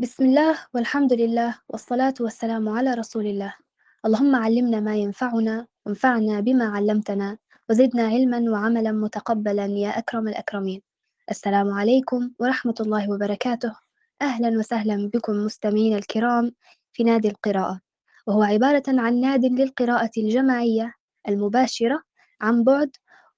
بسم الله والحمد لله والصلاة والسلام على رسول الله. اللهم علمنا ما ينفعنا وانفعنا بما علمتنا وزدنا علما وعملا متقبلا يا أكرم الأكرمين. السلام عليكم ورحمة الله وبركاته. أهلا وسهلا بكم مستمعين الكرام في نادي القراءة وهو عبارة عن ناد للقراءة الجماعية المباشرة عن بعد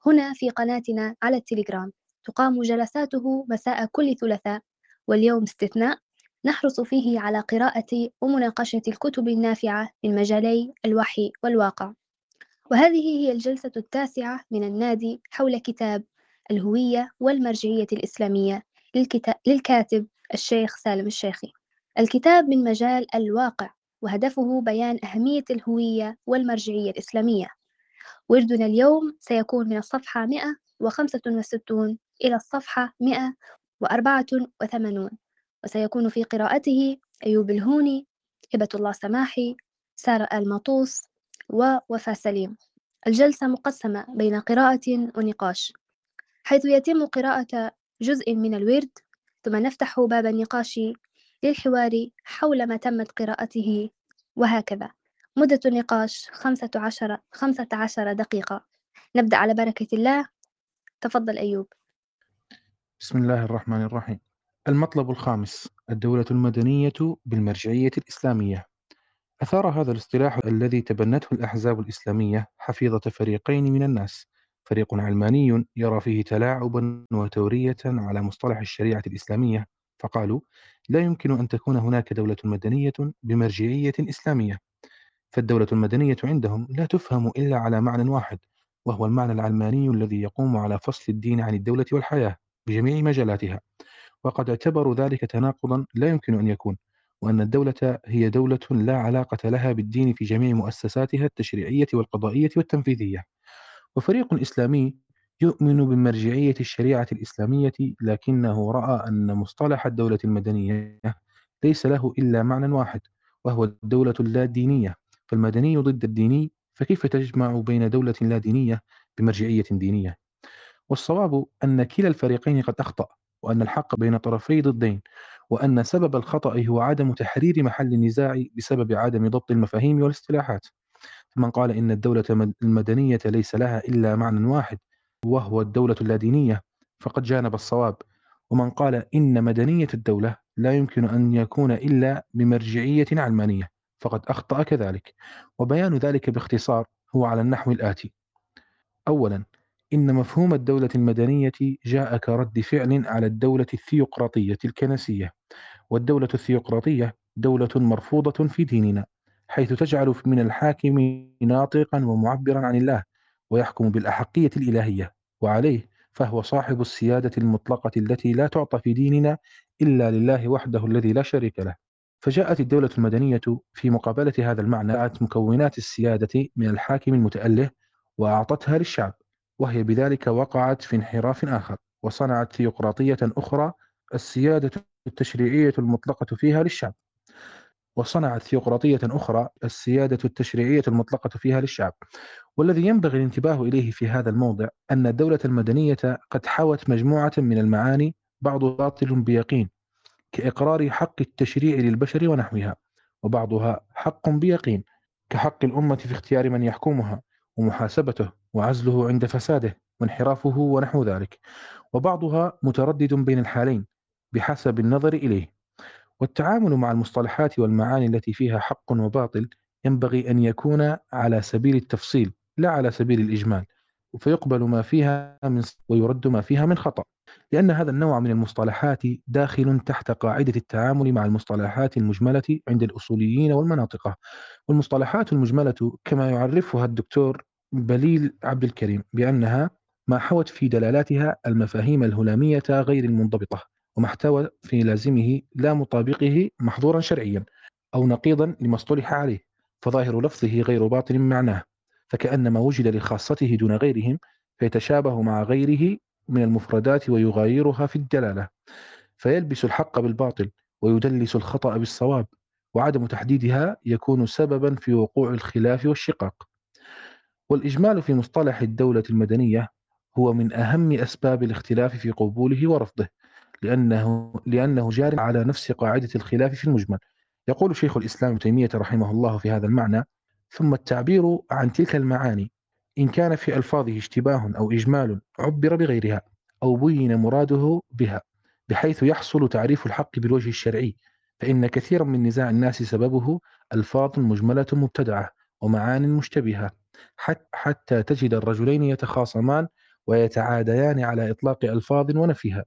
هنا في قناتنا على التليجرام. تقام جلساته مساء كل ثلاثاء واليوم استثناء نحرص فيه على قراءة ومناقشة الكتب النافعة من مجالي الوحي والواقع. وهذه هي الجلسة التاسعة من النادي حول كتاب الهوية والمرجعية الإسلامية للكاتب الشيخ سالم الشيخي. الكتاب من مجال الواقع وهدفه بيان أهمية الهوية والمرجعية الإسلامية. وردنا اليوم سيكون من الصفحة 165 إلى الصفحة 184 وسيكون في قراءته أيوب الهوني هبة الله سماحي سارة آل مطوس ووفاء سليم. الجلسة مقسمة بين قراءة ونقاش. حيث يتم قراءة جزء من الورد ثم نفتح باب النقاش للحوار حول ما تمت قراءته وهكذا. مدة النقاش خمسة عشر, خمسة عشر دقيقة. نبدأ على بركة الله. تفضل أيوب. بسم الله الرحمن الرحيم. المطلب الخامس الدولة المدنية بالمرجعية الإسلامية. أثار هذا الاصطلاح الذي تبنته الأحزاب الإسلامية حفيظة فريقين من الناس. فريق علماني يرى فيه تلاعبا وتورية على مصطلح الشريعة الإسلامية فقالوا لا يمكن أن تكون هناك دولة مدنية بمرجعية إسلامية. فالدولة المدنية عندهم لا تفهم إلا على معنى واحد وهو المعنى العلماني الذي يقوم على فصل الدين عن الدولة والحياة بجميع مجالاتها. وقد اعتبروا ذلك تناقضا لا يمكن أن يكون وأن الدولة هي دولة لا علاقة لها بالدين في جميع مؤسساتها التشريعية والقضائية والتنفيذية. وفريق إسلامي يؤمن بمرجعية الشريعة الإسلامية لكنه رأى أن مصطلح الدولة المدنية ليس له إلا معنى واحد وهو الدولة اللادينية. فالمدني ضد الديني فكيف تجمع بين دولة لا دينية بمرجعية دينية؟ والصواب أن كلا الفريقين قد أخطأ وأن الحق بين طرفي ضدين وأن سبب الخطأ هو عدم تحرير محل النزاع بسبب عدم ضبط المفاهيم والاصطلاحات. فمن قال إن الدولة المدنية ليس لها إلا معنى واحد وهو الدولة اللادينية فقد جانب الصواب. ومن قال إن مدنية الدولة لا يمكن أن يكون إلا بمرجعية علمانية فقد أخطأ كذلك. وبيان ذلك باختصار هو على النحو الآتي. أولا إن مفهوم الدولة المدنية جاء كرد فعل على الدولة الثيوقراطية الكنسية. والدولة الثيوقراطية دولة مرفوضة في ديننا حيث تجعل من الحاكم ناطقا ومعبرا عن الله ويحكم بالأحقية الإلهية وعليه فهو صاحب السيادة المطلقة التي لا تعطى في ديننا إلا لله وحده الذي لا شريك له. فجاءت الدولة المدنية في مقابلة هذا المعنى مكونات السيادة من الحاكم المتأله وأعطتها للشعب. وهي بذلك وقعت في انحراف آخر وصنعت ثيوقراطية أخرى السيادة التشريعية المطلقة فيها للشعب. وصنعت ثيوقراطية أخرى السيادة التشريعية المطلقة فيها للشعب. والذي ينبغي الانتباه إليه في هذا الموضع أن الدولة المدنية قد حوت مجموعة من المعاني بعض باطل بيقين كإقرار حق التشريع للبشر ونحوها وبعضها حق بيقين كحق الأمة في اختيار من يحكمها ومحاسبته وعزله عند فساده وانحرافه ونحو ذلك وبعضها متردد بين الحالين بحسب النظر إليه. والتعامل مع المصطلحات والمعاني التي فيها حق وباطل ينبغي أن يكون على سبيل التفصيل لا على سبيل الإجمال فيقبل ما فيها من ويرد ما فيها من خطأ. لأن هذا النوع من المصطلحات داخل تحت قاعدة التعامل مع المصطلحات المجملة عند الأصوليين والمناطقة والمصطلحات المجملة كما يعرفها الدكتور بليل عبد الكريم بأنها ما حوت في دلالاتها المفاهيم الهلامية غير المنضبطة وما احتوى في لازمه لا مطابقه محظورا شرعيا أو نقيضا لما اصطلح عليه فظاهر لفظه غير باطن معناه فكأنما وجد لخاصته دون غيرهم فيتشابه مع غيره من المفردات ويغايرها في الدلالة فيلبس الحق بالباطل ويدلس الخطأ بالصواب وعدم تحديدها يكون سببا في وقوع الخلاف والشقاق. والإجمال في مصطلح الدولة المدنية هو من أهم أسباب الاختلاف في قبوله ورفضه لأنه, لأنه جار على نفس قاعدة الخلاف في المجمل. يقول شيخ الإسلام ابن تيمية رحمه الله في هذا المعنى ثم التعبير عن تلك المعاني إن كان في ألفاظه اشتباه أو إجمال عبر بغيرها أو بين مراده بها بحيث يحصل تعريف الحق بالوجه الشرعي فإن كثيرا من نزاع الناس سببه ألفاظ مجملة مبتدعة ومعان مشتبهة. حتى تجد الرجلين يتخاصمان ويتعاديان على إطلاق ألفاظ ونفيها.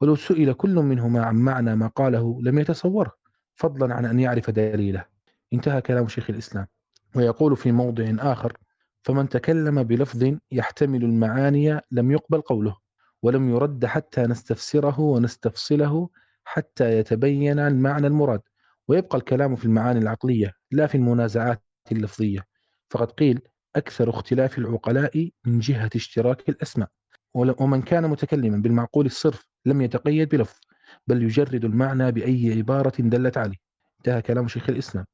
ولو سئل كل منهما عن معنى ما قاله لم يتصوره فضلا عن أن يعرف دليله. انتهى كلام شيخ الإسلام. ويقول في موضع آخر فمن تكلم بلفظ يحتمل المعاني لم يقبل قوله ولم يرد حتى نستفسره ونستفصله حتى يتبين المعنى المراد. ويبقى الكلام في المعاني العقلية لا في المنازعات اللفظية. فقد قيل أكثر اختلاف العقلاء من جهة اشتراك الأسماء. ومن كان متكلما بالمعقول الصرف لم يتقيد بلفظ بل يجرد المعنى بأي عبارة دلت عليه. انتهى كلام شيخ الإسلام.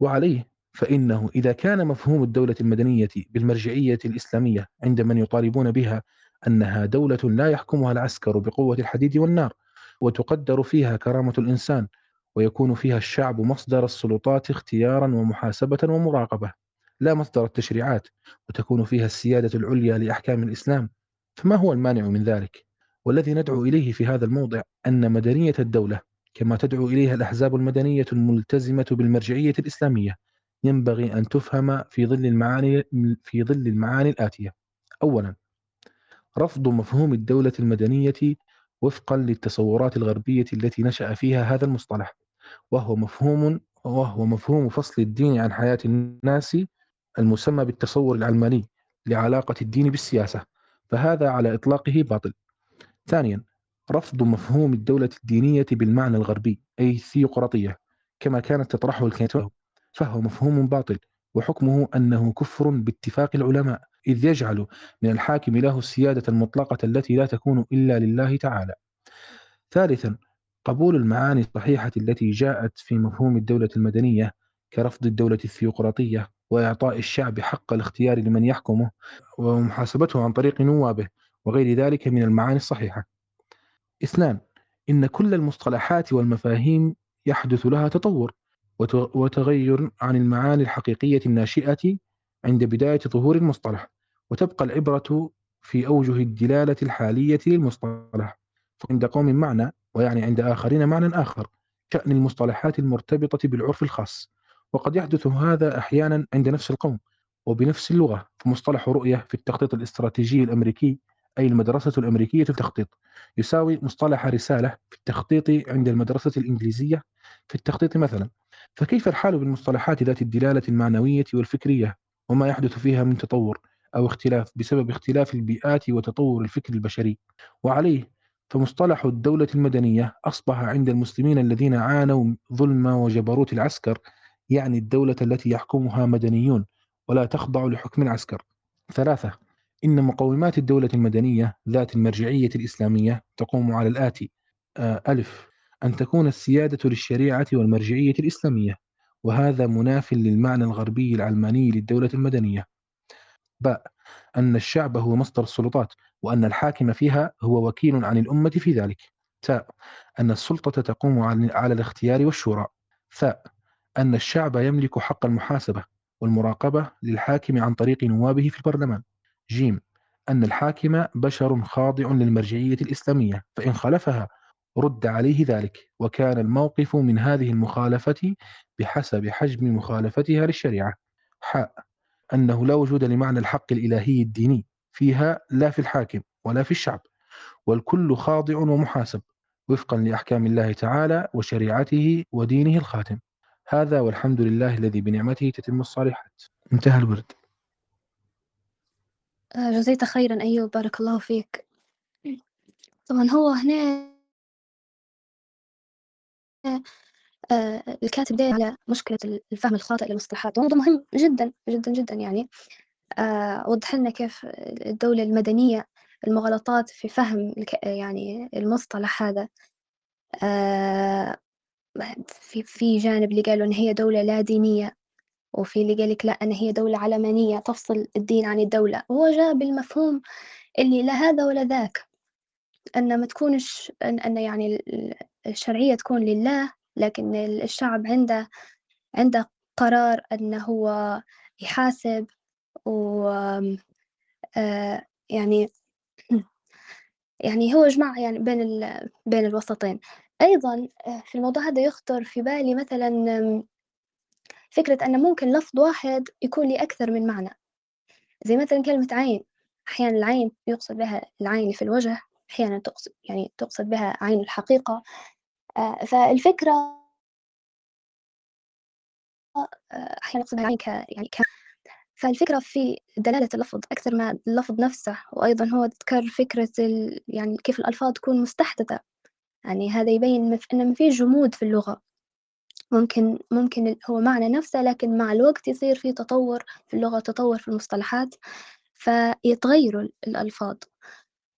وعليه فإنه إذا كان مفهوم الدولة المدنية بالمرجعية الإسلامية عند من يطالبون بها أنها دولة لا يحكمها العسكر بقوة الحديد والنار وتقدر فيها كرامة الإنسان ويكون فيها الشعب مصدر السلطات اختيارا ومحاسبة ومراقبة. لا مصدر التشريعات وتكون فيها السيادة العليا لأحكام الإسلام فما هو المانع من ذلك؟ والذي ندعو إليه في هذا الموضع أن مدنية الدولة كما تدعو إليها الأحزاب المدنية الملتزمة بالمرجعية الإسلامية ينبغي أن تفهم في ظل المعاني في ظل المعاني الآتية. أولا رفض مفهوم الدولة المدنية وفقا للتصورات الغربية التي نشأ فيها هذا المصطلح وهو مفهوم وهو مفهوم فصل الدين عن حياة الناس المسمى بالتصور العلماني لعلاقة الدين بالسياسة فهذا على إطلاقه باطل. ثانيا رفض مفهوم الدولة الدينية بالمعنى الغربي أي الثيوقراطية كما كانت تطرحه الكنيسة فهو مفهوم باطل وحكمه أنه كفر باتفاق العلماء إذ يجعل من الحاكم له السيادة المطلقة التي لا تكون إلا لله تعالى. ثالثا قبول المعاني الصحيحة التي جاءت في مفهوم الدولة المدنية كرفض الدولة الثيوقراطية وإعطاء الشعب حق الاختيار لمن يحكمه ومحاسبته عن طريق نوابه وغير ذلك من المعاني الصحيحة. اثنان إن كل المصطلحات والمفاهيم يحدث لها تطور وتغير عن المعاني الحقيقية الناشئة عند بداية ظهور المصطلح وتبقى العبرة في أوجه الدلالة الحالية للمصطلح. فعند قوم معنى ويعني عند آخرين معنى آخر شأن المصطلحات المرتبطة بالعرف الخاص. وقد يحدث هذا أحيانا عند نفس القوم وبنفس اللغة فمصطلح رؤية في التخطيط الاستراتيجي الأمريكي أي المدرسة الأمريكية في التخطيط. يساوي مصطلح رسالة في التخطيط عند المدرسة الإنجليزية في التخطيط مثلا. فكيف الحال بالمصطلحات ذات الدلالة المعنوية والفكرية؟ وما يحدث فيها من تطور أو اختلاف بسبب اختلاف البيئات وتطور الفكر البشري؟ وعليه فمصطلح الدولة المدنية أصبح عند المسلمين الذين عانوا ظلم وجبروت العسكر يعني الدولة التي يحكمها مدنيون ولا تخضع لحكم العسكر ثلاثة إن مقومات الدولة المدنية ذات المرجعية الإسلامية تقوم على الآتي. آه، ألف أن تكون السيادة للشريعة والمرجعية الإسلامية وهذا مناف للمعنى الغربي العلماني للدولة المدنية. باء أن الشعب هو مصدر السلطات وأن الحاكم فيها هو وكيل عن الأمة في ذلك. تاء أن السلطة تقوم على الاختيار والشورى. ثاء أن الشعب يملك حق المحاسبة والمراقبة للحاكم عن طريق نوابه في البرلمان. جيم أن الحاكم بشر خاضع للمرجعية الإسلامية فإن خالفها رد عليه ذلك وكان الموقف من هذه المخالفة بحسب حجم مخالفتها للشريعة. حاء أنه لا وجود لمعنى الحق الإلهي الديني فيها لا في الحاكم ولا في الشعب والكل خاضع ومحاسب وفقا لأحكام الله تعالى وشريعته ودينه الخاتم. هذا والحمد لله الذي بنعمته تتم الصالحات. انتهى الورد. آه، جزيت خيرا أيوب. بارك الله فيك. طبعا هو هنا آه، الكاتب داير على مشكلة الفهم الخاطئ للمصطلحات وموضوع مهم جدا جدا جدا يعني. آه، وضح لنا كيف الدولة المدنية المغالطات في فهم يعني المصطلح هذا. في في جانب اللي قالوا إن هي دولة لا دينية وفي اللي قال لك لا أن هي دولة علمانية تفصل الدين عن الدولة. وهو جاء بالمفهوم اللي لا هذا ولا ذاك أن ما تكونش أن, أن يعني الشرعية تكون لله لكن الشعب عنده عنده قرار أنه هو يحاسب و آه، يعني يعني هو جمع يعني بين ال بين الوسطين. أيضا آه، في الموضوع هذا يخطر في بالي مثلا فكرة أن ممكن لفظ واحد يكون لي أكثر من معنى. زي مثلا كلمة عين أحيانا العين يقصد بها العين اللي في الوجه أحيانا تقصد يعني تقصد بها عين الحقيقة. آه، فالفكرة آه، أحيانا يقصد بها عين ك يعني ك فالفكرة في دلالة اللفظ أكثر ما اللفظ نفسه وأيضا هو ذكر فكرة ال... يعني كيف الألفاظ تكون مستحدثة. يعني هذا يبين أن ما في جمود في اللغة. ممكن ممكن هو معنى نفسه لكن مع الوقت يصير في تطور في اللغة تطور في المصطلحات فيتغيروا الألفاظ.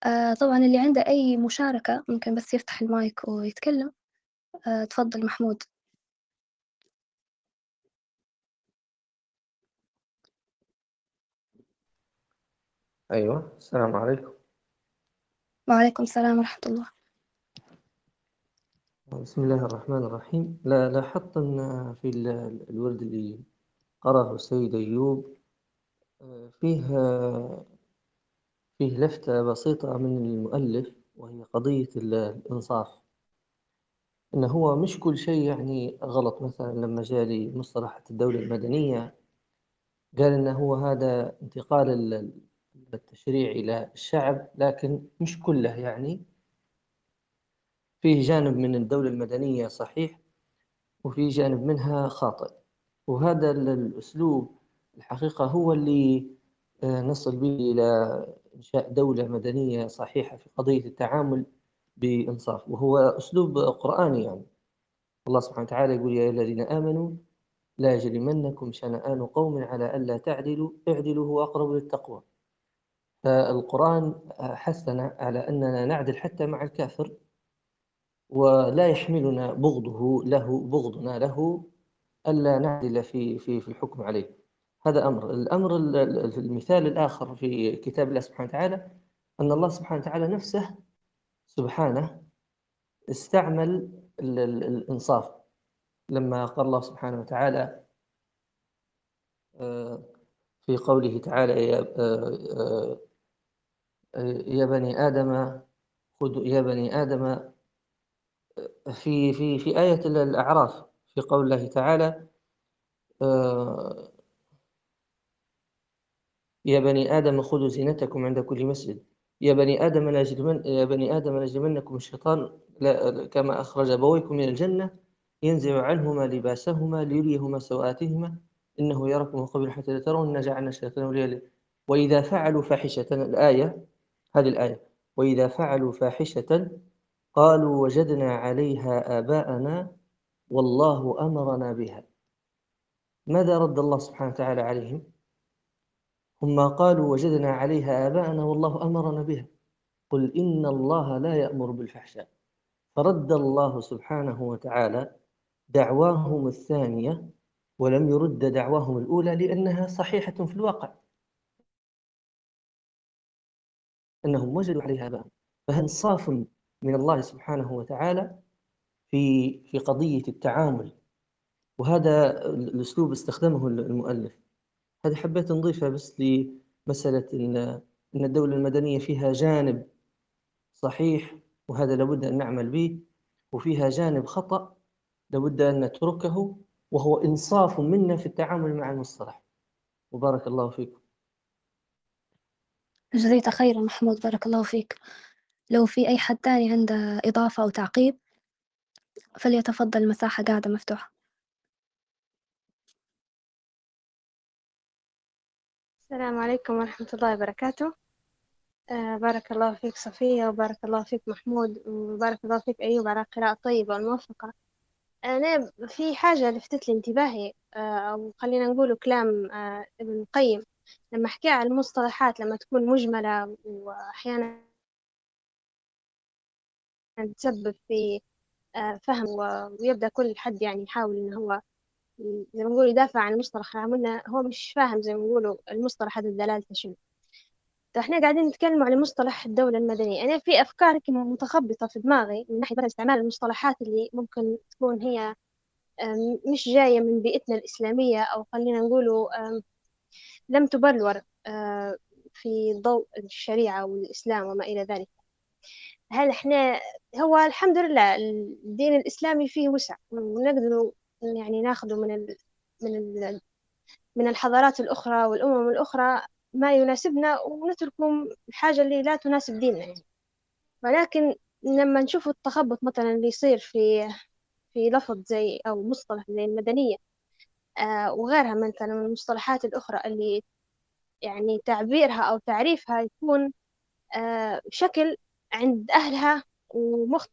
آه طبعا اللي عنده أي مشاركة ممكن بس يفتح المايك ويتكلم. آه تفضل محمود. أيوة السلام عليكم. وعليكم السلام ورحمة الله. بسم الله الرحمن الرحيم. لا لاحظت أن في الورد اللي قرأه السيد أيوب فيه فيه لفتة بسيطة من المؤلف وهي قضية الإنصاف. إن هو مش كل شيء يعني غلط. مثلا لما جاء لمصطلح الدولة المدنية قال إن هو هذا انتقال التشريع إلى الشعب لكن مش كله يعني. فيه جانب من الدولة المدنية صحيح وفي جانب منها خاطئ. وهذا الأسلوب الحقيقة هو اللي آه، نصل به إلى إنشاء دولة مدنية صحيحة في قضية التعامل بإنصاف. وهو أسلوب قرآني يعني. الله سبحانه وتعالى يقول يا الذين آمنوا لا يجرمنكم شنآن قوم على ألا تعدلوا اعدلوا هو أقرب للتقوى. فالقرآن حثنا على أننا نعدل حتى مع الكافر ولا يحملنا بغضه له بغضنا له ألا نعدل في في في الحكم عليه. هذا أمر. الأمر المثال الآخر في كتاب الله سبحانه وتعالى أن الله سبحانه وتعالى نفسه سبحانه استعمل الإنصاف. لما قال الله سبحانه وتعالى آه، في قوله تعالى يا آه، آه، يا بني آدم خذوا يا بني آدم في في في آية الأعراف في قول الله تعالى يا بني آدم خذوا زينتكم عند كل مسجد. يا بني آدم لا يجرمن يا بني آدم لا يجرمنكم الشيطان كما أخرج أبويكم من الجنة ينزع عنهما لباسهما ليريهما سوآتهما إنه يراكم قبل حتى لا ترون جعلنا الشيطان وليا وإذا فعلوا فاحشة الآية هذه الآية وإذا فعلوا فاحشة قالوا وجدنا عليها آباءنا والله أمرنا بها. ماذا رد الله سبحانه وتعالى عليهم؟ هم قالوا وجدنا عليها آباءنا والله أمرنا بها. قل إن الله لا يأمر بالفحشاء. فرد الله سبحانه وتعالى دعواهم الثانية ولم يرد دعواهم الأولى لأنها صحيحة في الواقع. أنهم وجدوا عليها آباءهم. إنصاف من الله سبحانه وتعالى في في قضية التعامل. وهذا الأسلوب استخدمه المؤلف. هذه حبيت نضيفها بس لمسألة إن إن الدولة المدنية فيها جانب صحيح وهذا لابد أن نعمل به. وفيها جانب خطأ لابد أن نتركه وهو إنصاف منا في التعامل مع المصطلح. وبارك الله فيكم. جزيت خيرا محمود بارك الله فيك. لو في أي حد تاني عنده إضافة أو تعقيب فليتفضل المساحة قاعدة مفتوحة. السلام عليكم ورحمة الله وبركاته. آه بارك الله فيك صفية وبارك الله فيك محمود وبارك الله فيك أيوب على قراءة طيبة والموفقة أنا في حاجة لفتت لي انتباهي آه أو خلينا نقول كلام آه ابن القيم. لما حكى على المصطلحات لما تكون مجملة وأحيانا تسبب في آه، فهم ويبدأ كل حد يعني يحاول إن هو زي ما نقول يدافع عن المصطلح. عملنا هو مش فاهم زي ما نقولوا المصطلح هذا دلالته شنو. إحنا قاعدين نتكلم على مصطلح الدولة المدنية. أنا في أفكار متخبطة في دماغي من ناحية استعمال المصطلحات اللي ممكن تكون هي مش جاية من بيئتنا الإسلامية أو خلينا نقولوا لم تبلور أه، في ضوء الشريعة والإسلام وما إلى ذلك. هل إحنا هو الحمد لله الدين الإسلامي فيه وسع ونقدر يعني ناخده من ال من ال من الحضارات الأخرى والأمم الأخرى ما يناسبنا ونتركهم الحاجة اللي لا تناسب ديننا يعني. ولكن لما نشوف التخبط مثلا اللي يصير في في لفظ زي أو مصطلح زي المدنية آه وغيرها مثلا من المصطلحات الأخرى اللي يعني تعبيرها أو تعريفها يكون آه شكل عند أهلها ومختلف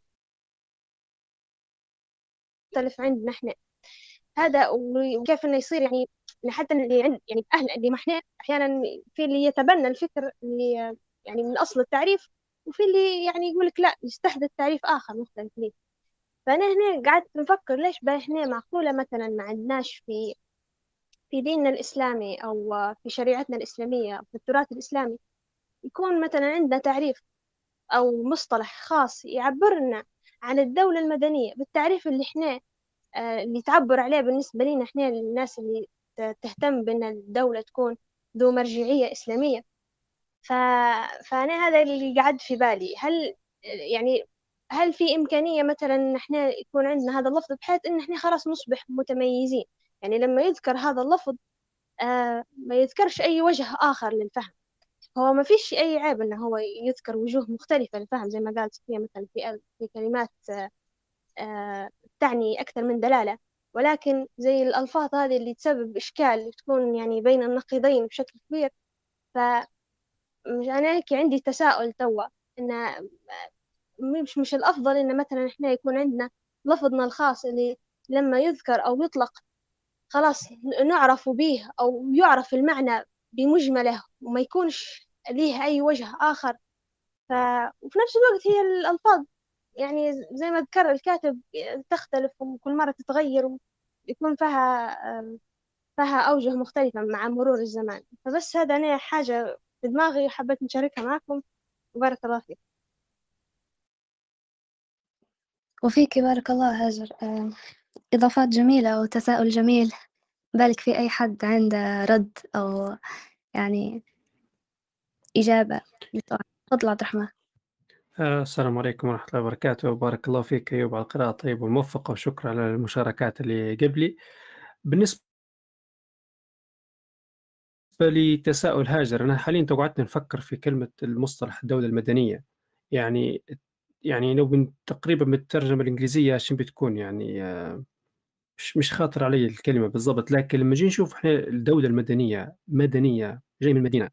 عندنا إحنا. هذا وكيف إنه يصير يعني حتى اللي عند يعني أهل اللي ما إحنا أحيانا في اللي يتبنى الفكر اللي يعني من أصل التعريف وفي اللي يعني يقول لك لا يستحدث تعريف آخر مختلف ليه. فأنا هنا قعدت نفكر ليش إحنا معقولة مثلا ما عندناش في في ديننا الإسلامي أو في شريعتنا الإسلامية أو في التراث الإسلامي يكون مثلا عندنا تعريف أو مصطلح خاص يعبرنا عن الدولة المدنية بالتعريف اللي إحنا آه، اللي تعبر عليه بالنسبة لنا إحنا الناس اللي تهتم بأن الدولة تكون ذو مرجعية إسلامية. ف... فأنا هذا اللي قعد في بالي. هل يعني هل في إمكانية مثلا إن إحنا يكون عندنا هذا اللفظ بحيث إن إحنا خلاص نصبح متميزين؟ يعني لما يذكر هذا اللفظ آه ما يذكرش أي وجه آخر للفهم. هو ما فيش أي عيب إنه هو يذكر وجوه مختلفة للفهم زي ما قالت صفية مثلا في في كلمات آه تعني أكثر من دلالة. ولكن زي الألفاظ هذه اللي تسبب إشكال تكون يعني بين النقيضين بشكل كبير ف أنا هيك عندي تساؤل توا إن مش مش الأفضل إن مثلا إحنا يكون عندنا لفظنا الخاص اللي لما يذكر أو يطلق خلاص نعرف به أو يعرف المعنى بمجمله وما يكونش ليه أي وجه آخر. ف... وفي نفس الوقت هي الألفاظ يعني زي ما ذكر الكاتب تختلف وكل مرة تتغير ويكون فيها فيها أوجه مختلفة مع مرور الزمان. فبس هذا أنا حاجة في دماغي وحبيت نشاركها معكم. وبارك الله فيك. وفيك بارك الله هاجر. إضافات جميلة وتساؤل جميل. بالك في أي حد عنده رد أو يعني إجابة تفضل عبد الرحمن. آه، السلام عليكم ورحمة الله وبركاته وبارك الله فيك أيوب على القراءة الطيبة والموفقة وشكرا على المشاركات اللي قبلي. بالنسبة لتساؤل هاجر أنا حاليا قعدت نفكر في كلمة المصطلح الدولة المدنية. يعني يعني لو تقريبا من الترجمة الإنجليزية شنو بتكون يعني آه، مش مش خاطر علي الكلمة بالضبط لكن لما نجي نشوف إحنا الدولة المدنية مدنية جاي من المدينة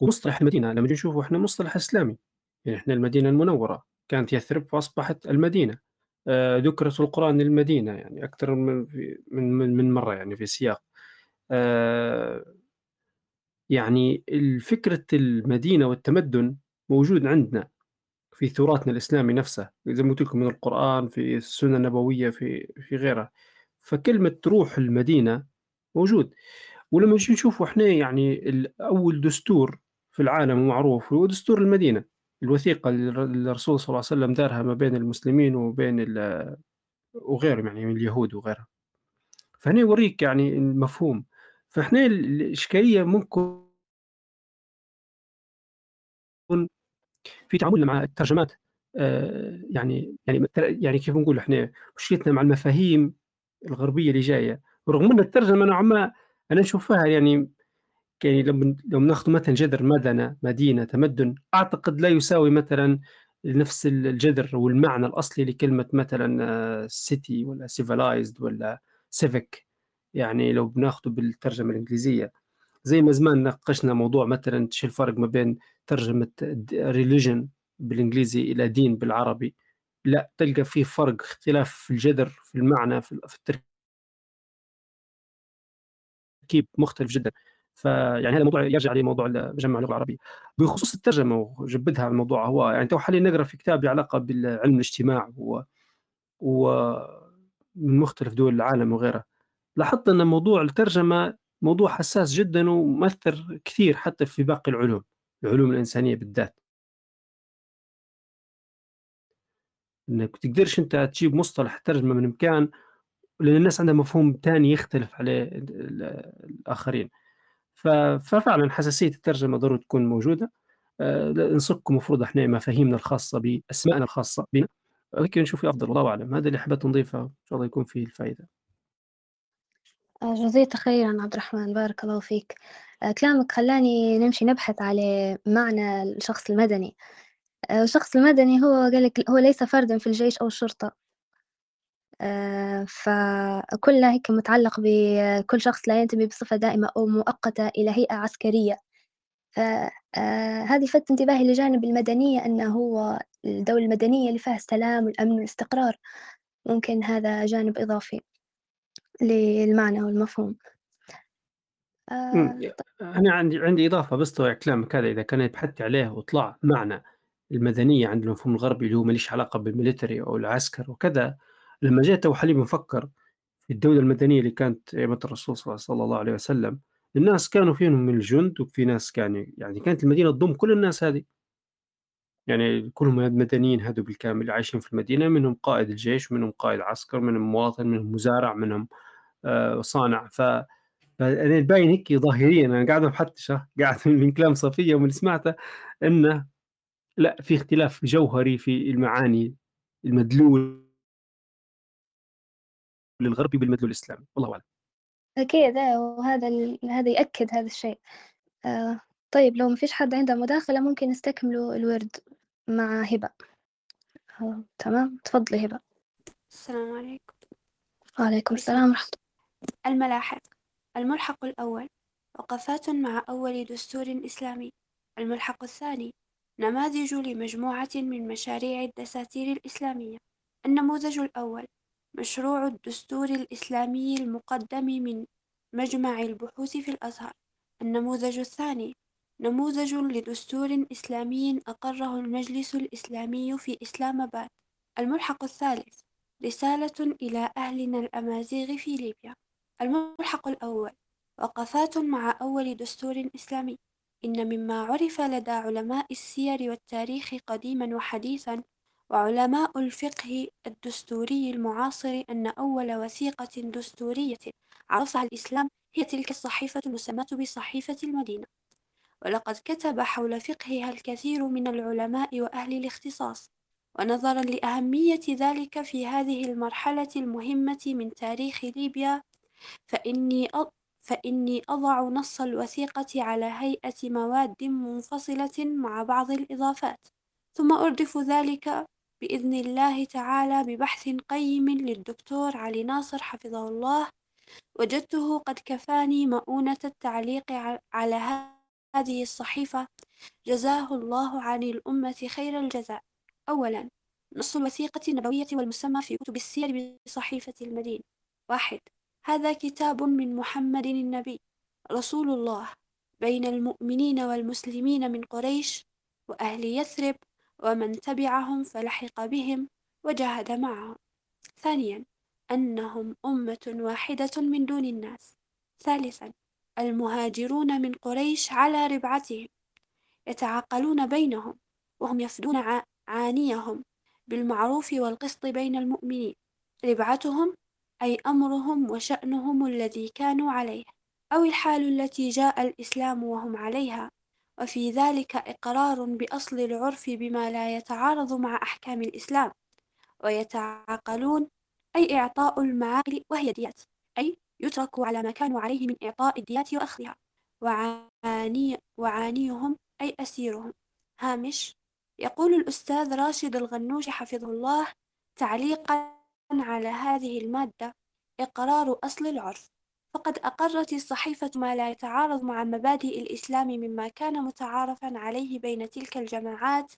ومصطلح المدينة لما نجي نشوفه إحنا مصطلح إسلامي يعني إحنا المدينة المنورة كانت يثرب وأصبحت المدينة. آه، ذكرت في القرآن المدينة يعني أكثر من من من مرة يعني في سياق. آه، يعني فكرة المدينة والتمدن موجود عندنا في تراثنا الإسلامي نفسه زي ما قلت لكم من القرآن في السنة النبوية في في غيرها. فكلمة روح المدينة موجود. ولما نجي نشوف إحنا يعني أول دستور في العالم معروف هو دستور المدينة. الوثيقة اللي الرسول صلى الله عليه وسلم دارها ما بين المسلمين وبين وغيرهم يعني من اليهود وغيرها فهنا يوريك يعني المفهوم. فإحنا الإشكالية ممكن في تعاملنا مع الترجمات آه، يعني يعني يعني كيف نقول إحنا مشكلتنا مع المفاهيم الغربية اللي جاية. رغم أن الترجمة نوعا ما أنا نشوفها يعني يعني لما لو ناخذ مثلا جذر مدنة مدينة تمدن أعتقد لا يساوي مثلا نفس الجذر والمعنى الأصلي لكلمة مثلا city ولا civilized ولا civic يعني لو بناخذه بالترجمة الإنجليزية. زي ما زمان ناقشنا موضوع مثلا شو الفرق ما بين ترجمة religion بالإنجليزي إلى دين بالعربي. لا تلقى في فرق اختلاف في الجذر في المعنى في التركيب مختلف جدا. فيعني هذا الموضوع يرجع لموضوع مجمع اللغة العربية. بخصوص الترجمة وجبدها الموضوع هو يعني تو حاليا نقرأ في كتاب له علاقة بالعلم الاجتماع و, و من مختلف دول العالم وغيرها لاحظت أن موضوع الترجمة موضوع حساس جدا ومؤثر كثير حتى في باقي العلوم العلوم الإنسانية بالذات. إنك تقدرش أنت تجيب مصطلح ترجمة من مكان لأن الناس عندها مفهوم تاني يختلف عليه الآخرين. ففعلا حساسية الترجمة ضروري تكون موجودة. آه، نصكم المفروض إحنا مفاهيمنا الخاصة بأسمائنا الخاصة بنا. ولكن نشوف أفضل الله أعلم. هذا اللي حبيت نضيفه إن شاء الله يكون فيه الفائدة آه، جزيت خيرا عبد الرحمن. بارك الله فيك. آه، كلامك خلاني نمشي نبحث على معنى الشخص المدني. الشخص المدني هو قال لك هو ليس فردا في الجيش أو الشرطة. فكلها هيك متعلق بكل شخص لا ينتمي بصفة دائمة أو مؤقتة إلى هيئة عسكرية. فهذه فت انتباهي لجانب المدنية أنه هو الدولة المدنية اللي فيها السلام والأمن والاستقرار. ممكن هذا جانب إضافي للمعنى والمفهوم. آه أنا عندي عندي إضافة بس كلامك هذا إذا كان بحثت عليه وطلع معنى. المدنية عند المفهوم الغربي اللي هو ماليش علاقة بالميليتري أو العسكر وكذا لما جيت أبو حليم نفكر في الدولة المدنية اللي كانت أيام الرسول صلى الله عليه وسلم الناس كانوا فيهم من الجند وفي ناس كانوا يعني كانت المدينة تضم كل الناس هذه. يعني كلهم مدنيين هذو بالكامل عايشين في المدينة منهم قائد الجيش منهم قائد عسكر منهم مواطن منهم مزارع منهم آه صانع. ف باين هيك ظاهريا أنا قاعد أبحثش قاعد من كلام صفية ومن سمعته إنه لا في اختلاف جوهري في المعاني المدلول للغربي بالمدلول الإسلامي والله أعلم. أكيد آه، وهذا هذا يأكد هذا الشيء. آه طيب لو ما فيش حد عنده مداخلة ممكن نستكملوا الورد مع هبة. آه تمام؟ تفضلي هبة. السلام عليكم. وعليكم السلام ورحمة الله. الملاحق. الملحق الأول. وقفات مع أول دستور إسلامي. الملحق الثاني. نماذج لمجموعة من مشاريع الدساتير الإسلامية. النموذج الأول مشروع الدستور الإسلامي المقدم من مجمع البحوث في الأزهر. النموذج الثاني نموذج لدستور إسلامي أقره المجلس الإسلامي في إسلام آباد الملحق الثالث رسالة إلى أهلنا الأمازيغ في ليبيا. الملحق الأول وقفات مع أول دستور إسلامي. إن مما عرف لدى علماء السير والتاريخ قديما وحديثا وعلماء الفقه الدستوري المعاصر أن أول وثيقة دستورية عرفها الإسلام هي تلك الصحيفة المسماة بصحيفة المدينة. ولقد كتب حول فقهها الكثير من العلماء وأهل الاختصاص ونظرا لأهمية ذلك في هذه المرحلة المهمة من تاريخ ليبيا. فإني فإني أضع نص الوثيقة على هيئة مواد منفصلة مع بعض الإضافات ثم أردف ذلك بإذن الله تعالى ببحث قيم للدكتور علي ناصر حفظه الله. وجدته قد كفاني مؤونة التعليق على هذه الصحيفة. جزاه الله عن الأمة خير الجزاء. أولا نص الوثيقة النبوية والمسمى في كتب السير بصحيفة المدينة واحد هذا كتاب من محمد النبي رسول الله بين المؤمنين والمسلمين من قريش وأهل يثرب ومن تبعهم فلحق بهم وجاهد معهم. ثانيا أنهم أمة واحدة من دون الناس. ثالثا المهاجرون من قريش على ربعتهم. يتعاقلون بينهم وهم يفدون عانيهم بالمعروف والقسط بين المؤمنين. ربعتهم أي أمرهم وشأنهم الذي كانوا عليه أو الحال التي جاء الإسلام وهم عليها. وفي ذلك إقرار بأصل العرف بما لا يتعارض مع أحكام الإسلام. ويتعاقلون أي إعطاء المعاقل وهي ديات أي يترك على ما كانوا عليه من إعطاء الديات وأخذها. وعاني وعانيهم أي أسيرهم. هامش يقول الأستاذ راشد الغنوش حفظه الله تعليقا على هذه المادة إقرار أصل العرف فقد أقرت الصحيفة ما لا يتعارض مع مبادئ الإسلام مما كان متعارفا عليه بين تلك الجماعات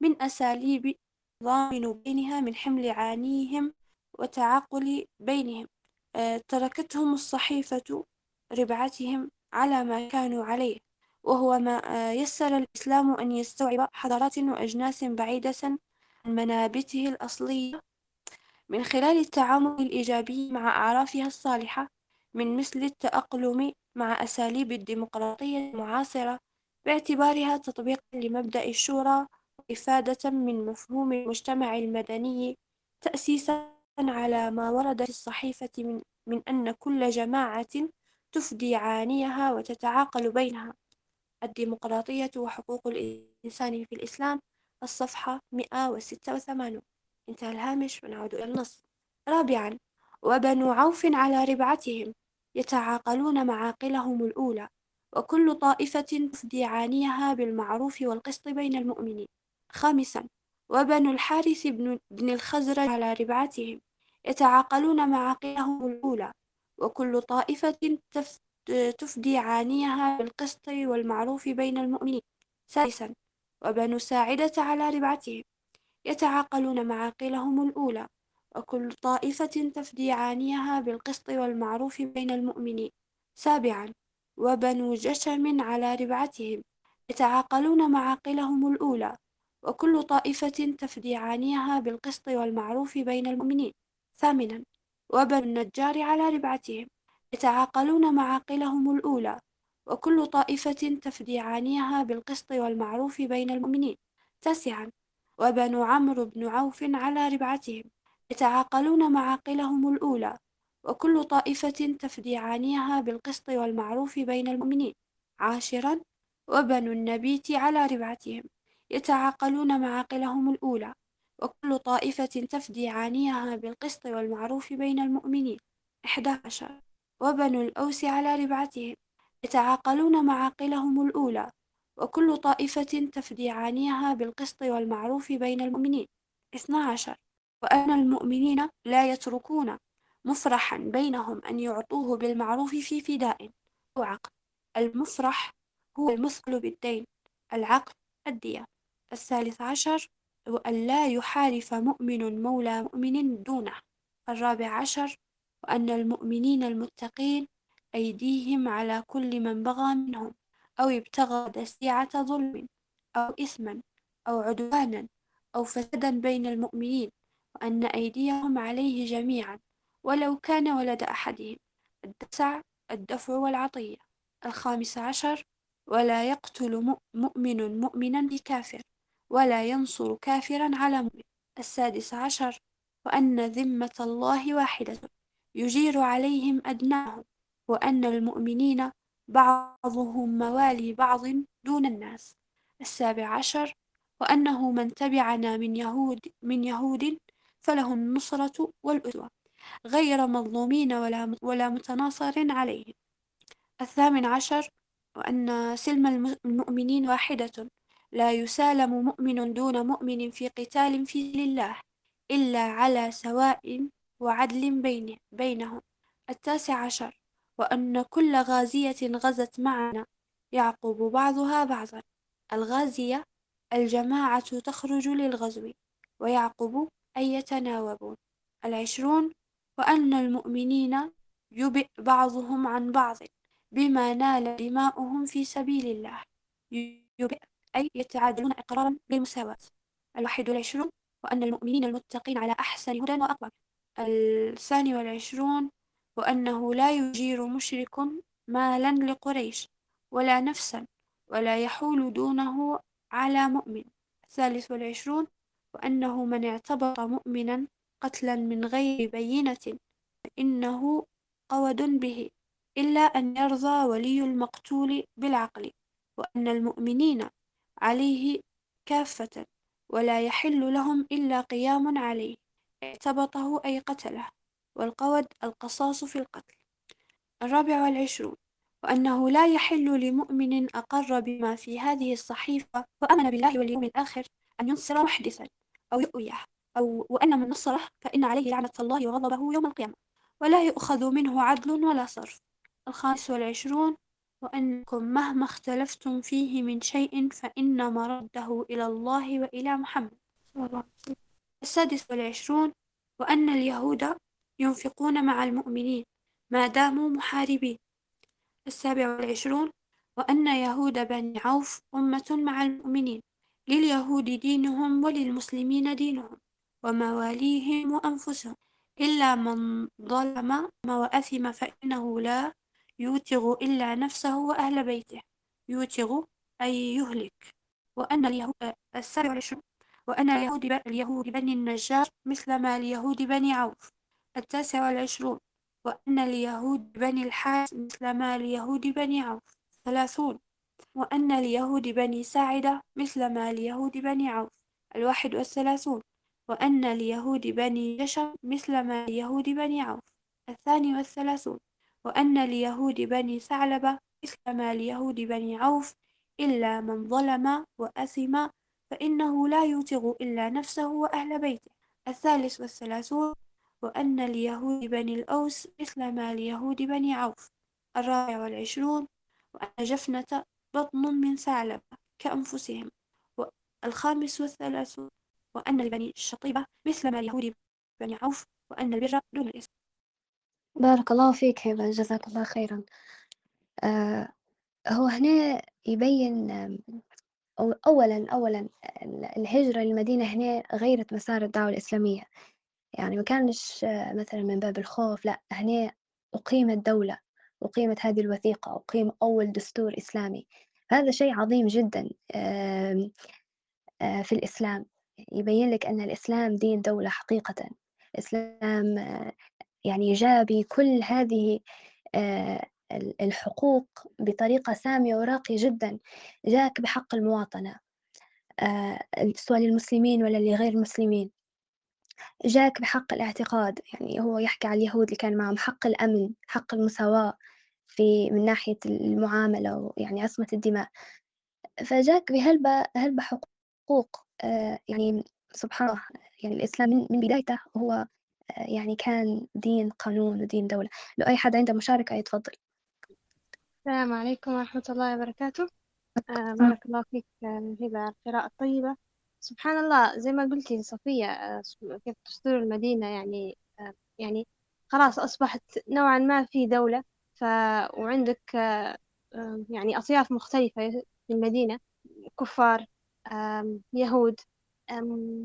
من أساليب ضامن بينها من حمل عانيهم وتعاقل بينهم. آه، تركتهم الصحيفة ربعتهم على ما كانوا عليه وهو ما آه، يسر الإسلام أن يستوعب حضارات وأجناس بعيدة عن منابته الأصلية. من خلال التعامل الإيجابي مع أعرافها الصالحة من مثل التأقلم مع أساليب الديمقراطية المعاصرة باعتبارها تطبيقا لمبدأ الشورى وإفادة من مفهوم المجتمع المدني تأسيسا على ما ورد في الصحيفة من, من أن كل جماعة تفدي عانيها وتتعاقل بينها. الديمقراطية وحقوق الإنسان في الإسلام الصفحة 186 انتهى الهامش ونعود إلى النص رابعا وبنو عوف على ربعتهم يتعاقلون معاقلهم الأولى وكل طائفة تفدي عانيها بالمعروف والقسط بين المؤمنين. خامسا وبنو الحارث بن, بن الخزرج على ربعتهم يتعاقلون معاقلهم الأولى وكل طائفة تفدي عانيها بالقسط والمعروف بين المؤمنين. سادسا وبنو ساعدة على ربعتهم يتعاقلون معاقلهم الأولى وكل طائفة تفدي عانيها بالقسط والمعروف بين المؤمنين. سابعا وبنو جشم على ربعتهم يتعاقلون معاقلهم الأولى وكل طائفة تفدي عانيها بالقسط والمعروف بين المؤمنين. ثامنا وبنو النجار على ربعتهم يتعاقلون معاقلهم الأولى وكل طائفة تفدي عانيها بالقسط والمعروف بين المؤمنين. تاسعا وبنو عمرو بن عوف على ربعتهم يتعاقلون معاقلهم الأولى وكل طائفة تفدي عانيها بالقسط والمعروف بين المؤمنين عاشرا وبنو النبيت على ربعتهم يتعاقلون معاقلهم الأولى وكل طائفة تفدي عانيها بالقسط والمعروف بين المؤمنين إحدى عشر وبنو الأوس على ربعتهم يتعاقلون معاقلهم الأولى وكل طائفة تفدي عانيها بالقسط والمعروف بين المؤمنين. اثنا عشر. وأن المؤمنين لا يتركون مفرحا بينهم أن يعطوه بالمعروف في فداء. أو عقد المفرح هو المثقل بالدين. العقد الدية. الثالث عشر. وأن لا يحالف مؤمن مولى مؤمن دونه. الرابع عشر. وأن المؤمنين المتقين أيديهم على كل من بغى منهم. أو ابتغى دسيعة ظلم أو إثما أو عدوانا أو فسادا بين المؤمنين وأن أيديهم عليه جميعا ولو كان ولد أحدهم الدسع الدفع والعطية الخامس عشر ولا يقتل مؤمن مؤمنا بكافر ولا ينصر كافرا على مؤمن. السادس عشر وأن ذمة الله واحدة يجير عليهم أدناهم وأن المؤمنين بعضهم موالي بعض دون الناس. السابع عشر وأنه من تبعنا من يهود من يهود فله النصرة والأسوة غير مظلومين ولا ولا متناصر عليهم الثامن عشر وأن سلم المؤمنين واحدة. لا يسالم مؤمن دون مؤمن في قتال في الله إلا على سواء وعدل بين بينهم. التاسع عشر وأن كل غازية غزت معنا. يعقب بعضها بعضا. الغازية الجماعة تخرج للغزو ويعقب أي يتناوبون. العشرون وأن المؤمنين يبئ بعضهم عن بعض بما نال دماؤهم في سبيل الله. يبئ أي يتعادلون إقرارا بالمساواة. الواحد والعشرون وأن المؤمنين المتقين على أحسن هدى وأقوى. الثاني والعشرون وأنه لا يجير مشرك مالا لقريش ولا نفسا ولا يحول دونه على مؤمن. الثالث والعشرون وأنه من اعتبر مؤمنا قتلا من غير بينة فإنه قود به إلا أن يرضى ولي المقتول بالعقل وأن المؤمنين عليه كافة ولا يحل لهم إلا قيام عليه. اعتبطه أي قتله. والقود القصاص في القتل. الرابع والعشرون. وأنه لا يحل لمؤمن أقر بما في هذه الصحيفة وآمن بالله واليوم الآخر أن ينصر محدثا أو يؤويه أو وأن من نصره فإن عليه لعنة الله وغضبه يوم القيامة. ولا يؤخذ منه عدل ولا صرف. الخامس والعشرون. وأنكم مهما اختلفتم فيه من شيء فإن مرده إلى الله وإلى محمد. صلى الله عليه وسلم السادس والعشرون. وأن اليهود ينفقون مع المؤمنين ما داموا محاربين. السابع والعشرون وأن يهود بني عوف أمة مع المؤمنين لليهود دينهم وللمسلمين دينهم ومواليهم وأنفسهم. إلا من ظلم وأثم فإنه لا يوتغ إلا نفسه وأهل بيته. يوتغ أي يهلك. وأن اليهود السابع والعشرون وأن اليهود بني النجار مثل ما اليهود بني عوف. التاسع والعشرون وأن اليهود بني الحارث مثل ما اليهود بني عوف ثلاثون وأن اليهود بني ساعدة مثل ما اليهود بني عوف الواحد والثلاثون وأن اليهود بني جشم مثل ما اليهود بني عوف الثاني والثلاثون وأن اليهود بني ثعلبة مثل ما اليهود بني عوف إلا من ظلم وأثم فإنه لا يوتغ إلا نفسه وأهل بيته. الثالث والثلاثون وأن اليهود بني الأوس مثل ما اليهود بني عوف الرابع والعشرون وأن جفنة بطن من ثعلبة كأنفسهم والخامس والثلاثون وأن لبني الشطيبة مثل ما اليهود بني عوف وأن البر دون الإثم بارك الله فيك هبة جزاك الله خيرا. آه هو هنا يبين أولا أولا ال- الهجرة للمدينة هنا غيرت مسار الدعوة الإسلامية. يعني ما كانش مثلا من باب الخوف لا هنا أقيمت دولة أقيمت هذه الوثيقة أقيم أول دستور إسلامي. هذا شيء عظيم جدا آه، في الإسلام. يبين لك أن الإسلام دين دولة حقيقة. الإسلام آه، يعني جاء بكل هذه آه، ال- الحقوق بطريقة سامية وراقية جدا. جاءك بحق المواطنة سواء للمسلمين ولا لغير المسلمين. جاءك بحق الاعتقاد يعني هو يحكي على اليهود اللي كان معهم حق الأمن حق المساواة في من ناحية المعاملة ويعني عصمة الدماء. فجاك بهلبة هلبة حقوق آه، يعني سبحان الله يعني الإسلام من من بدايته هو آه، يعني كان دين قانون ودين دولة. لو أي حد عنده مشاركة يتفضل السلام عليكم ورحمة الله وبركاته. آه بارك الله فيك هبة القراءة الطيبة. سبحان الله زي ما قلتي صفية آه، كيف دستور المدينة يعني آه يعني خلاص أصبحت نوعا ما في دولة ف وعندك آه يعني أطياف مختلفة في المدينة كفار يهود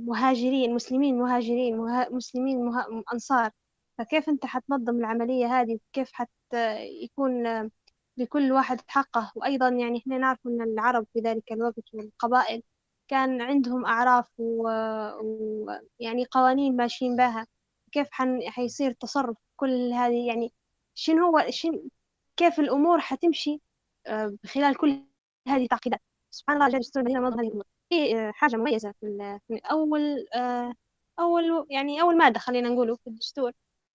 مهاجرين مسلمين مهاجرين مها مسلمين مها أنصار. فكيف أنت حتنظم العملية هذه؟ كيف حت يكون لكل واحد حقه؟ وأيضا يعني إحنا نعرف أن العرب في ذلك الوقت والقبائل كان عندهم أعراف ويعني و... يعني قوانين ماشيين بها. كيف حن... حيصير تصرف كل هذه؟ يعني شنو هو شن... كيف الأمور حتمشي آه، خلال كل هذه التعقيدات؟ سبحان الله جل دستور المدينة هذه في آه، حاجة مميزة في. في أول آه، أول يعني أول مادة خلينا نقوله في الدستور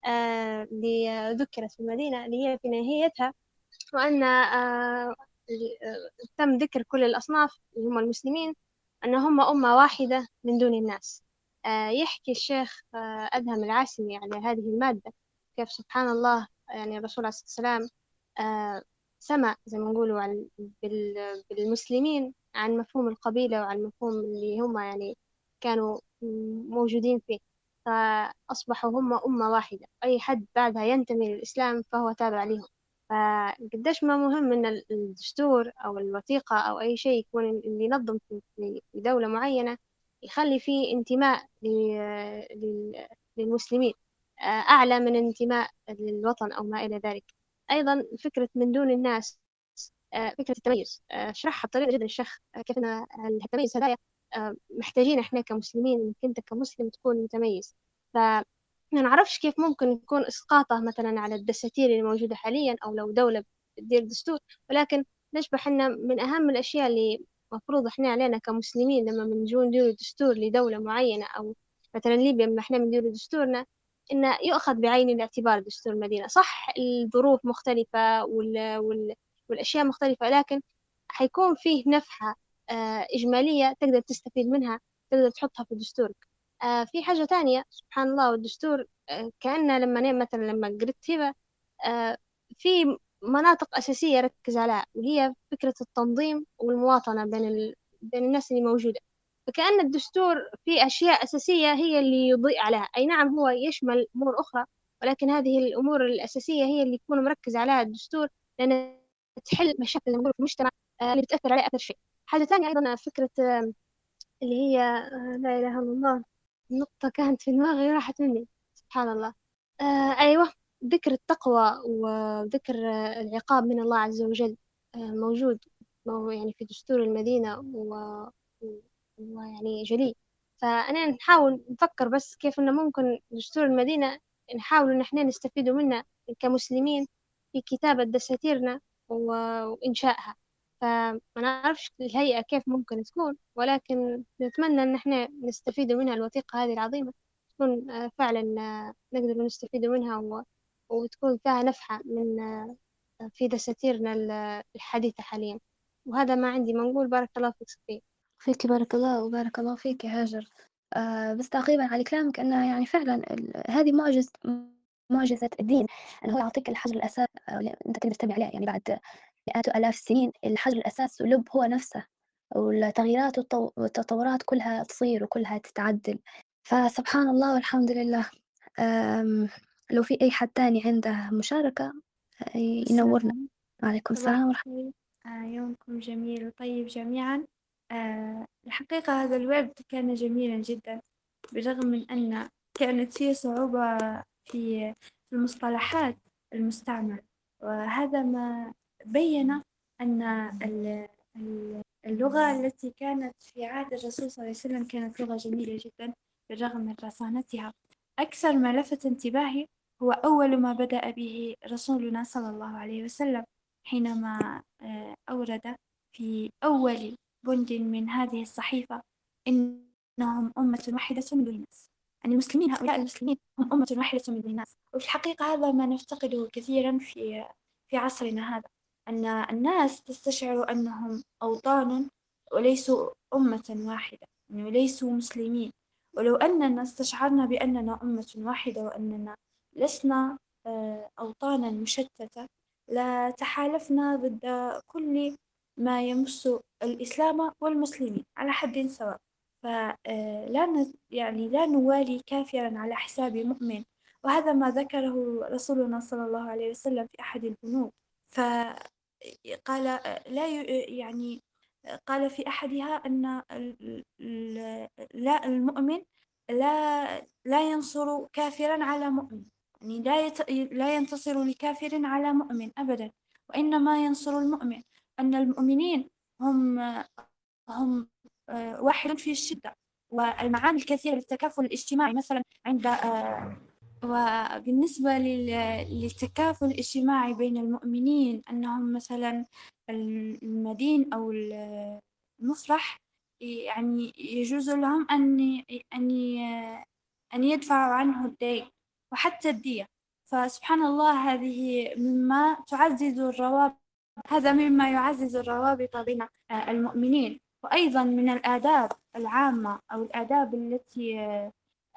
اللي ذكرت في المدينة اللي هي في نهايتها وأن تم ذكر كل الأصناف اللي هم المسلمين أن هم أمة واحدة من دون الناس. آه، يحكي الشيخ آه، أدهم العاسمي على هذه المادة. كيف سبحان الله يعني الرسول عليه الصلاة والسلام آه، سمع زي ما نقولوا بالمسلمين عن مفهوم القبيلة وعن مفهوم اللي هم يعني كانوا موجودين فيه. فأصبحوا هم أمة واحدة. أي حد بعدها ينتمي للإسلام فهو تابع لهم. فقديش ما مهم إن الدستور أو الوثيقة أو أي شيء يكون اللي ينظم في دولة معينة يخلي فيه انتماء للمسلمين آه، أعلى من انتماء للوطن أو ما إلى ذلك. أيضا فكرة من دون الناس آه، فكرة التميز آه، شرحها بطريقة جدا الشيخ كيف أن التميز هدايا محتاجين إحنا كمسلمين إنك أنت كمسلم تكون متميز. ما نعرفش كيف ممكن يكون إسقاطه مثلا على الدساتير اللي موجودة حاليا أو لو دولة بتدير دستور ولكن نشبه إحنا من أهم الأشياء اللي مفروض إحنا علينا كمسلمين لما بنجو نديروا دستور لدولة معينة أو مثلا ليبيا لما إحنا بنديروا دستورنا إنه يؤخذ بعين الاعتبار دستور المدينة. صح الظروف مختلفة وال... وال... والأشياء مختلفة لكن حيكون فيه نفحة آه، إجمالية تقدر تستفيد منها تقدر تحطها في دستورك. في حاجة تانية سبحان الله. والدستور آه، كأنه لما مثلا لما قريت هبة آه، في مناطق أساسية ركز عليها وهي فكرة التنظيم والمواطنة بين ال... بين الناس اللي موجودة. فكأن الدستور في أشياء أساسية هي اللي يضيء عليها. أي نعم هو يشمل أمور أخرى ولكن هذه الأمور الأساسية هي اللي يكون مركز عليها الدستور لأن تحل مشاكل في المجتمع آه، اللي بتأثر عليه أكثر شيء. حاجة ثانية أيضا فكرة آه، اللي هي آه، لا إله إلا الله. النقطة كانت في دماغي راحت مني سبحان الله. آه أيوة ذكر التقوى وذكر آه، العقاب من الله عز وجل آه موجود يعني في دستور المدينة و... ويعني جليل فأنا نحاول نفكر بس كيف إنه ممكن دستور المدينة نحاول إن إحنا نستفيدوا منه كمسلمين في كتابة دساتيرنا وإنشائها. فما نعرفش الهيئة كيف ممكن تكون ولكن نتمنى إن إحنا نستفيدوا منها الوثيقة هذه العظيمة. تكون آه، فعلا آه، نقدر نستفيد منها. وتكون فيها نفحة من آه، في دساتيرنا ال- الحديثة حاليا. وهذا ما عندي ما نقول. بارك الله فيك صفية. فيك بارك الله وبارك الله فيك يا هاجر. آه بس تعقيبا على كلامك أنه يعني فعلا هذه معجزة معجزة الدين. أنه هو يعطيك الحجر الأساس اللي أنت تقدر تتبع عليه. يعني بعد مئات آلاف السنين الحجر الأساس لب هو نفسه والتغييرات والتطو- والتطورات كلها تصير وكلها تتعدل. فسبحان الله والحمد لله. لو في أي حد تاني عنده مشاركة آه، ينورنا. وعليكم السلام ورحمة الخير. آه، يومكم جميل وطيب جميعا. آه، الحقيقة هذا الورد كان جميلا جدا بالرغم من أن كانت فيه صعوبة في في المصطلحات المستعمل. وهذا ما بين أن ال- ال- اللغة التي كانت في عهد الرسول صلى الله عليه وسلم كانت لغة جميلة جدا بالرغم من رصانتها. أكثر ما لفت انتباهي هو أول ما بدأ به رسولنا صلى الله عليه وسلم حينما آه، أورد في أول بند من هذه الصحيفة إنهم أمة واحدة من الناس. يعني المسلمين هؤلاء المسلمين هم أمة واحدة من الناس. وفي الحقيقة هذا ما نفتقده كثيرا في في عصرنا هذا. أن الناس تستشعر أنهم أوطان وليسوا أمة واحدة يعني وليسوا مسلمين. ولو أننا استشعرنا بأننا أمة واحدة وأننا لسنا آه، أوطانا مشتتة لتحالفنا ضد كل ما يمس الإسلام والمسلمين على حد سواء. فلا ن- يعني لا نوالي كافرا على حساب مؤمن. وهذا ما ذكره رسولنا صلى الله عليه وسلم في أحد البنود فقال لا يعني قال في أحدها أن لا المؤمن لا لا ينصر كافرا على مؤمن يعني لا. لا ينتصر لكافر على مؤمن أبدا وإنما ينصر المؤمن أن المؤمنين هم هم آه، واحد في الشدة والمعاني الكثيرة للتكافل الاجتماعي مثلا عند آه، وبالنسبة لل- للتكافل الاجتماعي بين المؤمنين أنهم مثلا المدين أو ال- المفرح يعني يجوز لهم أن أن أن يدفعوا عنه الدين وحتى الدية. فسبحان الله هذه مما تعزز الروابط هذا مما يعزز الروابط بين المؤمنين. وأيضا من الآداب العامة أو الآداب التي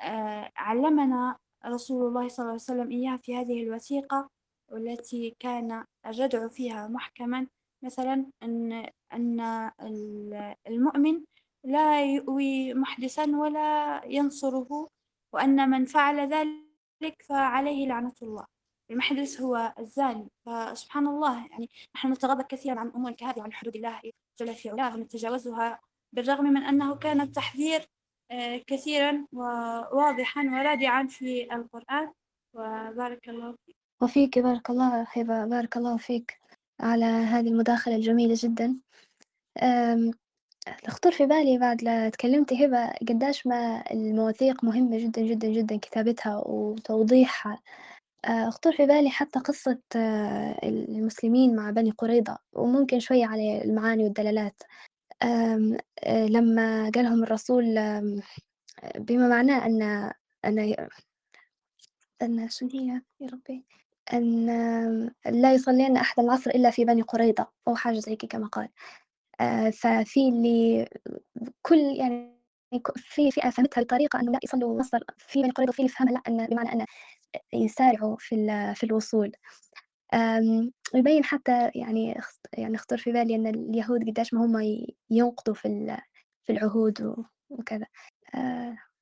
آه، علمنا رسول الله صلى الله عليه وسلم إياها في هذه الوثيقة والتي كان الردع فيها محكما مثلا أن أن ال- المؤمن لا يؤوي محدثا ولا ينصره وأن من فعل ذلك فعليه لعنة الله. المحدث هو الزاني. فسبحان الله يعني نحن نتغاضى كثيرا عن أمور كهذه عن حدود الله جل في علاه ونتجاوزها بالرغم من أنه كان التحذير كثيرا وواضحا ورادعا في القرآن. وبارك الله فيك. وفيك بارك الله هبة بارك الله فيك على هذه المداخلة الجميلة جدا. أم، خطر في بالي بعد لا تكلمتي هبة قداش ما المواثيق مهمة جدا جدا جدا كتابتها وتوضيحها. آه، خطر في بالي حتى قصة آه، المسلمين مع بني قريظة وممكن شوية على المعاني والدلالات. آه، لما قالهم الرسول بما معناه أن أن أن شنو هي يا ربي؟ أن لا يصلين أحد العصر إلا في بني قريظة أو حاجة زي كي كما قال. آه، ففي اللي كل يعني في فئة فهمتها بطريقة أنه لا يصلوا العصر في بني قريظة وفي اللي فهمها لا أن بمعنى أن يسارعوا في في الوصول. آمم، ويبين حتى يعني يعني خطر في بالي إن اليهود قديش ما هم ينقضوا في في العهود وكذا.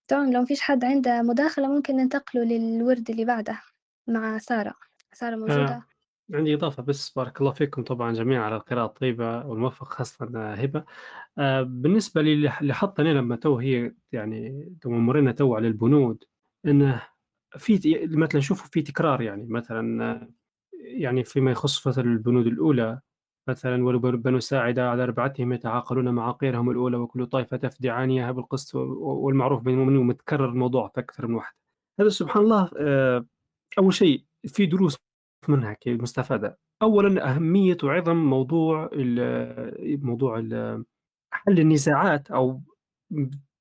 تمام لو ما فيش حد عنده مداخلة ممكن ننتقلوا للورد اللي بعده مع سارة. سارة آه، موجودة؟ عندي إضافة بس بارك الله فيكم طبعا جميعا على القراءة الطيبة والموفق خاصة آه، هبة آه، بالنسبة لي اللي حطني لما تو هي يعني مرينا تو على البنود إنه في مثلا شوفوا في تكرار يعني مثلا آه، يعني فيما يخص مثلا البنود الأولى مثلا وبنو ساعدة على ربعتهم يتعاقلون معاقيرهم الأولى وكل طائفة تفدي عانيها بالقسط والمعروف بين المؤمنين ومتكرر الموضوع في أكثر من واحد هذا سبحان الله آه، أول شيء في دروس منها مستفادة. أولا أهمية وعظم موضوع موضوع حل النزاعات أو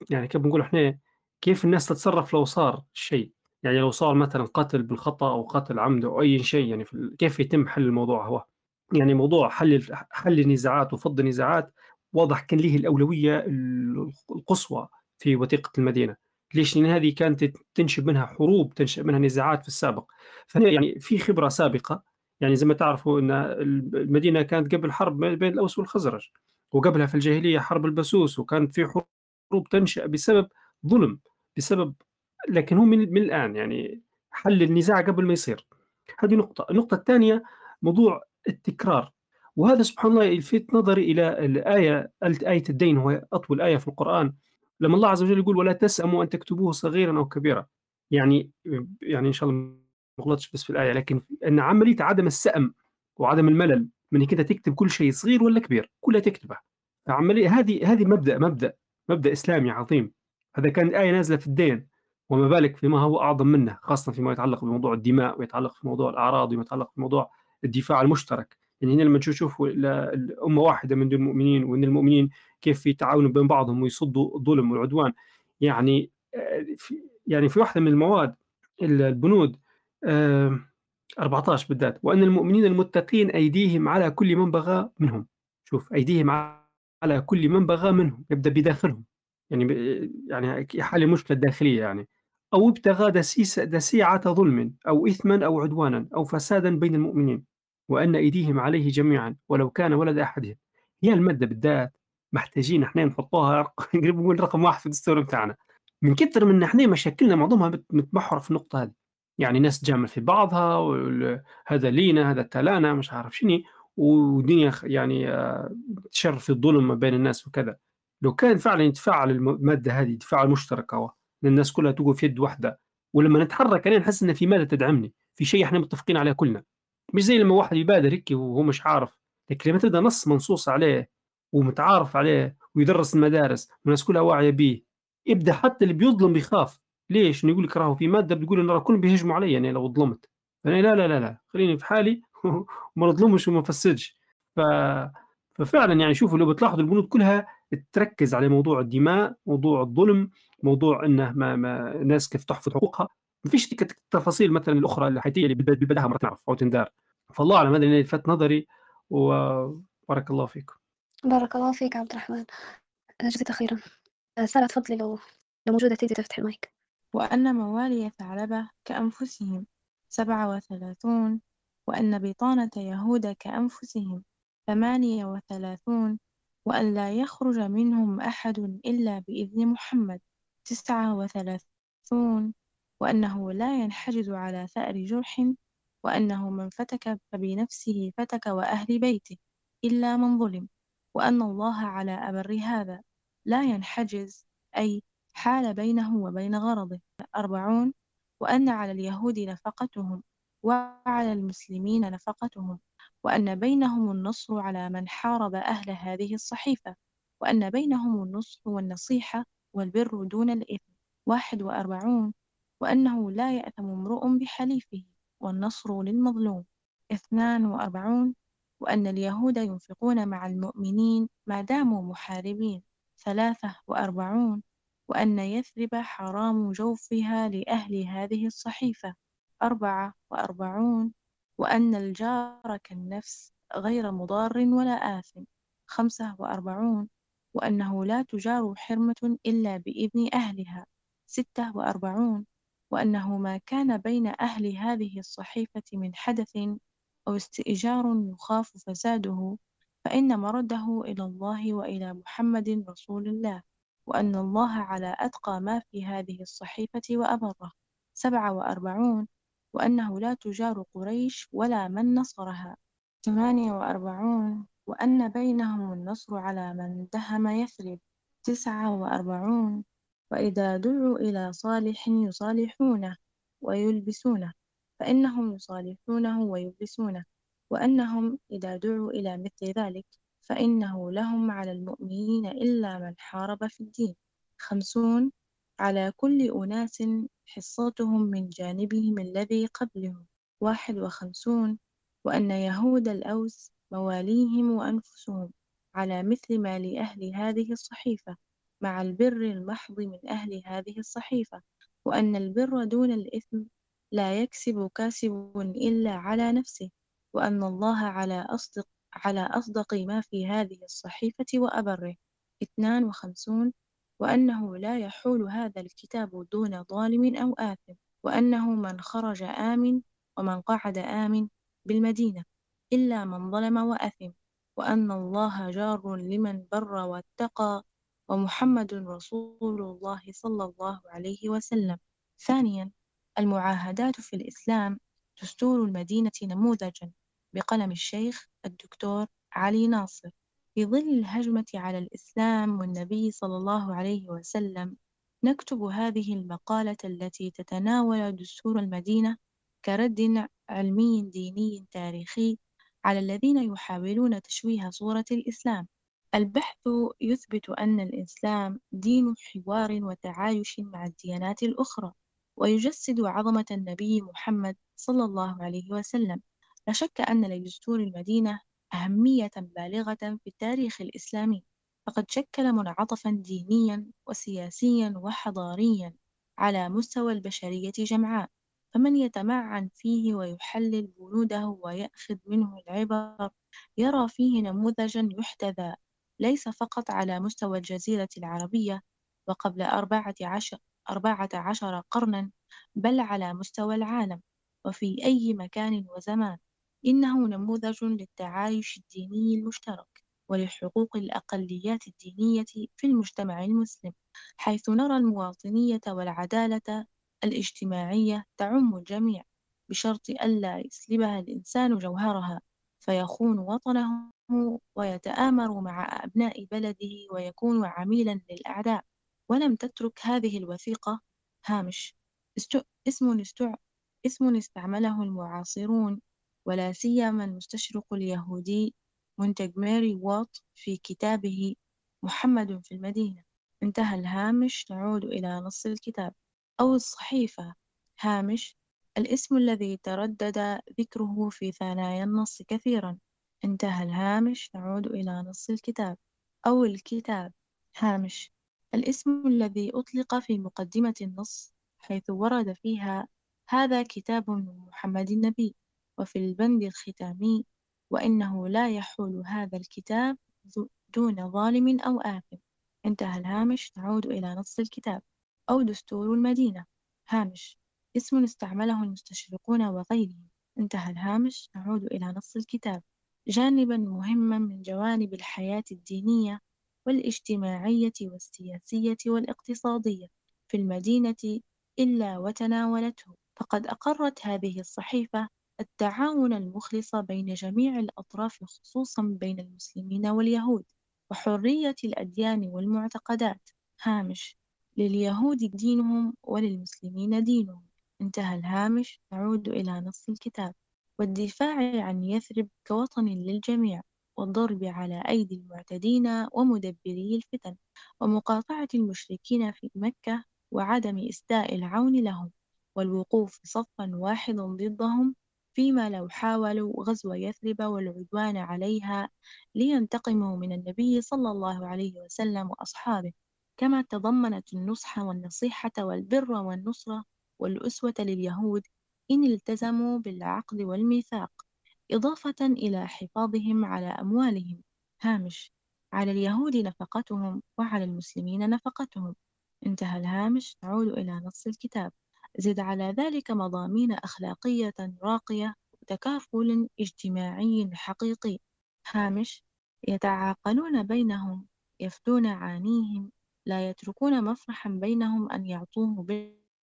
يعني كيف بنقول إحنا كيف الناس تتصرف لو صار شيء. يعني لو صار مثلا قتل بالخطأ أو قتل عمد أو أي شيء يعني كيف يتم حل الموضوع هو؟ يعني موضوع حل حل النزاعات وفض النزاعات واضح كان له الأولوية القصوى في وثيقة المدينة. ليش؟ لأن هذه كانت تنشب منها حروب تنشأ منها نزاعات في السابق. فهي يعني في خبرة سابقة يعني زي ما تعرفوا أن المدينة كانت قبل حرب بين الأوس والخزرج وقبلها في الجاهلية حرب البسوس وكانت في حروب تنشأ بسبب ظلم بسبب لكن هو من, من الآن يعني حل النزاع قبل ما يصير. هذه نقطة. النقطة الثانية موضوع التكرار. وهذا سبحان الله يلفت نظري إلى الآية آية الدين. هو أطول آية في القرآن. لما الله عز وجل يقول ولا تسأموا أن تكتبوه صغيرا أو كبيرا. يعني يعني إن شاء الله ما غلطش بس في الآية. لكن أن عملية عدم السأم وعدم الملل من إنك تكتب كل شيء صغير ولا كبير كلها تكتبه فعملية هذه هذه مبدأ مبدأ مبدأ إسلامي عظيم. هذا كانت آية نازلة في الدين. وما بالك فيما هو أعظم منه خاصة فيما يتعلق بموضوع الدماء ويتعلق في موضوع الأعراض وما يتعلق بموضوع الدفاع المشترك. يعني هنا لما نشوف الأمة واحدة من دون المؤمنين وأن المؤمنين كيف يتعاونوا بين بعضهم ويصدوا الظلم والعدوان. يعني في يعني في واحدة من المواد البنود 14 بالذات وأن المؤمنين المتقين أيديهم على كل من بغى منهم. شوف أيديهم على كل من بغى منهم يبدأ بداخلهم. يعني يعني حال المشكلة الداخلية يعني. أو ابتغى دسيسة دسيعة ظلم أو إثما أو عدوانا أو فسادا بين المؤمنين وأن أيديهم عليه جميعا ولو كان ولد أحدهم. هي المادة بالذات محتاجين إحنا نحطوها قريب نقول رقم واحد في الدستور بتاعنا. من كثر من إحنا مشاكلنا معظمها متمحورة في النقطة هذه. يعني ناس تجامل في بعضها هذا لينا هذا تلانا مش عارف شنو ودنيا يعني آه، تشر في الظلم ما بين الناس وكذا. لو كان فعلا يتفاعل المادة هذه تفاعل مشترك الناس كلها توقف يد واحدة. ولما نتحرك أنا نحس إن في مادة تدعمني؟ في شيء إحنا متفقين عليه كلنا. مش زي لما واحد يبادر هيك وهو مش عارف. لكن لما تبدأ نص منصوص عليه ومتعارف عليه ويدرس المدارس والناس كلها واعية به يبدأ حتى اللي بيظلم بيخاف. ليش؟ يقول لك راهو في مادة بتقول إن كلهم بيهجموا علي يعني لو ظلمت. فأنا لا لا لا لا. خليني في حالي وما نظلمش وما نفسدش ف... ففعلا يعني شوفوا لو بتلاحظوا البنود كلها تركز على موضوع الدماء موضوع الظلم موضوع إنه ما, ما الناس كيف تحفظ حقوقها. ما فيش التفاصيل مثلا الأخرى الحياتية اللي بالبداها مرات نعرف أو تندار فالله أعلم هذا اللي لفت نظري وبارك الله فيكم. بارك الله فيك عبد الرحمن. جزيت خيرا. سارة تفضلي لو لو موجودة تيجي تفتح المايك. وأن موالي ثعلبة كأنفسهم سبعة وثلاثون وأن بطانة يهود كأنفسهم ثمانية وثلاثون وأن لا يخرج منهم أحد إلا بإذن محمد. تسعة وثلاثون وأنه لا ينحجز على ثأر جرح وأنه من فتك فبنفسه فتك وأهل بيته إلا من ظلم وأن الله على أبر هذا. لا ينحجز أي حال بينه وبين غرضه. أربعون وأن على اليهود نفقتهم وعلى المسلمين نفقتهم وأن بينهم النصر على من حارب أهل هذه الصحيفة وأن بينهم النصح والنصيحة والبر دون الإثم واحد وأربعون وأنه لا يأثم امرؤ بحليفه والنصر للمظلوم. اثنان وأربعون وأن اليهود ينفقون مع المؤمنين ما داموا محاربين. ثلاثة وأربعون وأن يثرب حرام جوفها لأهل هذه الصحيفة. أربعة وأربعون وأن الجار كالنفس غير مضار ولا آثم. خمسة وأربعون وأنه لا تجار حرمة إلا بإذن أهلها ستة وأربعون وأنه ما كان بين أهل هذه الصحيفة من حدث أو استئجار يخاف فساده فإن مرده إلى الله وإلى محمد رسول الله وأن الله على أتقى ما في هذه الصحيفة وأبره. سبعة وأربعون وأنه لا تجار قريش ولا من نصرها. ثمانية وأربعون. وأن بينهم النصر على من دهم يثرب تسعة وأربعون وإذا دعوا إلى صالح يصالحونه ويلبسونه فإنهم يصالحونه ويلبسونه وأنهم إذا دعوا إلى مثل ذلك فإنه لهم على المؤمنين إلا من حارب في الدين. خمسون على كل أناس حصتهم من جانبهم الذي قبلهم. واحد وخمسون وأن يهود الأوس مواليهم وأنفسهم على مثل ما لأهل هذه الصحيفة مع البر المحض من أهل هذه الصحيفة وأن البر دون الإثم لا يكسب كاسب إلا على نفسه وأن الله على أصدق على أصدق ما في هذه الصحيفة وأبره. اثنان وخمسون وأنه لا يحول هذا الكتاب دون ظالم أو آثم وأنه من خرج آمن ومن قعد آمن بالمدينة. إلا من ظلم وأثم وأن الله جار لمن بر واتقى ومحمد رسول الله صلى الله عليه وسلم. ثانيا المعاهدات في الإسلام دستور المدينة نموذجا بقلم الشيخ الدكتور علي ناصر. في ظل الهجمة على الإسلام والنبي صلى الله عليه وسلم نكتب هذه المقالة التي تتناول دستور المدينة كرد علمي ديني تاريخي على الذين يحاولون تشويه صورة الإسلام. البحث يثبت أن الإسلام دين حوار وتعايش مع الديانات الأخرى ويجسد عظمة النبي محمد صلى الله عليه وسلم. لا شك أن لدستور المدينة أهمية بالغة في التاريخ الإسلامي. فقد شكل منعطفا دينيا وسياسيا وحضاريا على مستوى البشرية جمعاء. فمن يتمعن فيه ويحلل بنوده ويأخذ منه العبر يرى فيه نموذجا يحتذى ليس فقط على مستوى الجزيرة العربية وقبل أربعة عشر, أربعة عشر قرنا بل على مستوى العالم وفي أي مكان وزمان. إنه نموذج للتعايش الديني المشترك ولحقوق الأقليات الدينية في المجتمع المسلم حيث نرى المواطنية والعدالة الاجتماعية تعم الجميع بشرط ألا يسلبها الإنسان جوهرها فيخون وطنه ويتآمر مع أبناء بلده ويكون عميلا للأعداء. ولم تترك هذه الوثيقة هامش اسم, اسم استعمله المعاصرون ولا سيما المستشرق اليهودي منتج ماري وات في كتابه محمد في المدينة. انتهى الهامش نعود إلى نص الكتاب. أو الصحيفة. هامش الاسم الذي تردد ذكره في ثنايا النص كثيرا. انتهى الهامش نعود إلى نص الكتاب أو الكتاب. هامش الاسم الذي أطلق في مقدمة النص حيث ورد فيها هذا كتاب من محمد النبي وفي البند الختامي وإنه لا يحول هذا الكتاب دون ظالم أو آثم. انتهى الهامش نعود إلى نص الكتاب. أو دستور المدينة. هامش اسم استعمله المستشرقون وغيرهم. انتهى الهامش. نعود إلى نص الكتاب. جانبا مهما من جوانب الحياة الدينية والاجتماعية والسياسية والاقتصادية في المدينة إلا وتناولته. فقد أقرت هذه الصحيفة التعاون المخلص بين جميع الأطراف خصوصا بين المسلمين واليهود وحرية الأديان والمعتقدات. هامش لليهود دينهم وللمسلمين دينهم. انتهى الهامش. نعود إلى نص الكتاب. والدفاع عن يثرب كوطن للجميع والضرب على أيدي المعتدين ومدبري الفتن ومقاطعة المشركين في مكة وعدم إسداء العون لهم والوقوف صفا واحدا ضدهم فيما لو حاولوا غزو يثرب والعدوان عليها لينتقموا من النبي صلى الله عليه وسلم وأصحابه. كما تضمنت النصح والنصيحة والبر والنصرة والأسوة لليهود إن التزموا بالعقد والميثاق إضافة إلى حفاظهم على أموالهم. هامش على اليهود نفقتهم وعلى المسلمين نفقتهم. انتهى الهامش. نعود إلى نص الكتاب. زد على ذلك مضامين أخلاقية راقية وتكافل اجتماعي حقيقي. هامش يتعاقلون بينهم يفدون عانيهم لا يتركون مفرحا بينهم أن يعطوه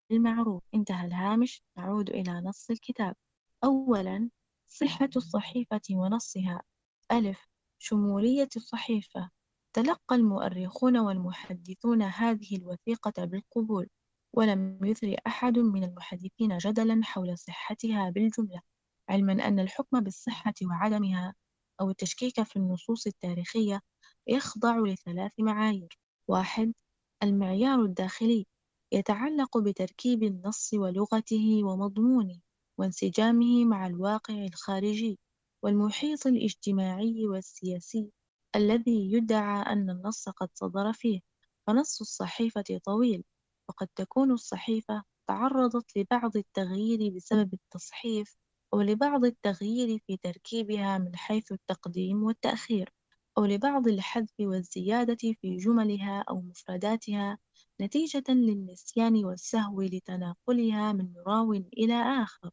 بالمعروف. انتهى الهامش. نعود إلى نص الكتاب. أولا صحة الصحيفة ونصها. ألف شمولية الصحيفة. تلقى المؤرخون والمحدثون هذه الوثيقة بالقبول ولم يثر أحد من المحدثين جدلا حول صحتها بالجملة علما أن الحكم بالصحة وعدمها أو التشكيك في النصوص التاريخية يخضع لثلاث معايير. واحد المعيار الداخلي يتعلق بتركيب النص ولغته ومضمونه وانسجامه مع الواقع الخارجي والمحيط الاجتماعي والسياسي الذي يدعى أن النص قد صدر فيه. فنص الصحيفة طويل وقد تكون الصحيفة تعرضت لبعض التغيير بسبب التصحيف أو لبعض التغيير في تركيبها من حيث التقديم والتأخير. أو لبعض الحذف والزيادة في جملها أو مفرداتها نتيجة للنسيان والسهو لتناقلها من راو إلى آخر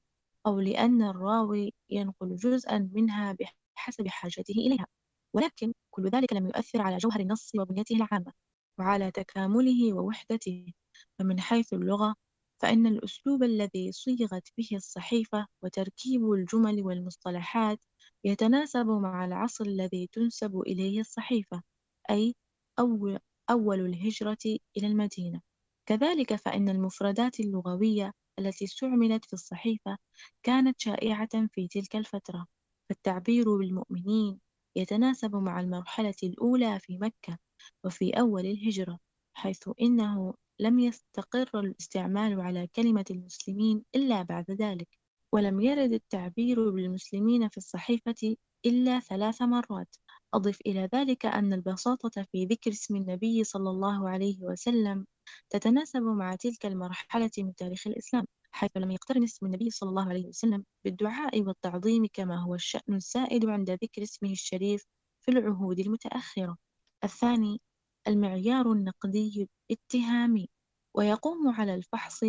أو لأن الراوي ينقل جزءا منها بحسب حاجته إليها. ولكن كل ذلك لم يؤثر على جوهر النص وبنيته العامة وعلى تكامله ووحدته. فمن حيث اللغة فإن الأسلوب الذي صيغت به الصحيفة وتركيب الجمل والمصطلحات يتناسب مع العصر الذي تنسب إليه الصحيفة أي أول, الهجرة إلى المدينة. كذلك فإن المفردات اللغوية التي استعملت في الصحيفة كانت شائعة في تلك الفترة. فالتعبير بالمؤمنين يتناسب مع المرحلة الأولى في مكة وفي أول الهجرة حيث إنه لم يستقر الاستعمال على كلمة المسلمين إلا بعد ذلك. ولم يرد التعبير بالمسلمين في الصحيفة إلا ثلاث مرات. أضف إلى ذلك أن البساطة في ذكر اسم النبي صلى الله عليه وسلم تتناسب مع تلك المرحلة من تاريخ الإسلام حيث لم يقترن اسم النبي صلى الله عليه وسلم بالدعاء والتعظيم كما هو الشأن السائد عند ذكر اسمه الشريف في العهود المتأخرة. الثاني المعيار النقدي الاتهامي ويقوم على الفحص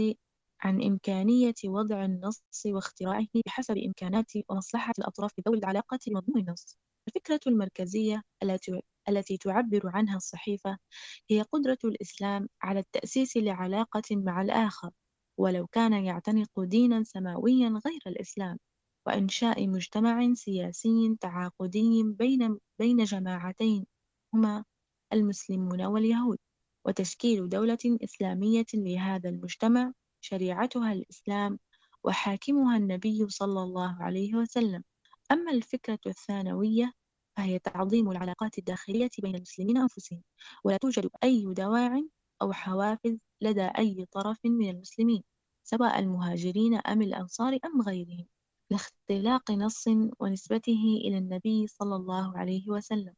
عن إمكانية وضع النص واختراعه بحسب إمكانات ومصلحة الأطراف ذوي العلاقة بمضمون النص. الفكرة المركزية التي التي تعبر عنها الصحيفة هي قدرة الإسلام على التأسيس لعلاقة مع الآخر ولو كان يعتنق دينا سماويا غير الإسلام وإنشاء مجتمع سياسي تعاقدي بين بين جماعتين هما المسلمون واليهود وتشكيل دولة إسلامية لهذا المجتمع شريعتها الإسلام وحاكمها النبي صلى الله عليه وسلم. أما الفكرة الثانوية فهي تعظيم العلاقات الداخلية بين المسلمين أنفسهم ولا توجد أي دواع أو حوافز لدى أي طرف من المسلمين سواء المهاجرين أم الأنصار أم غيرهم لاختلاق نص ونسبته إلى النبي صلى الله عليه وسلم.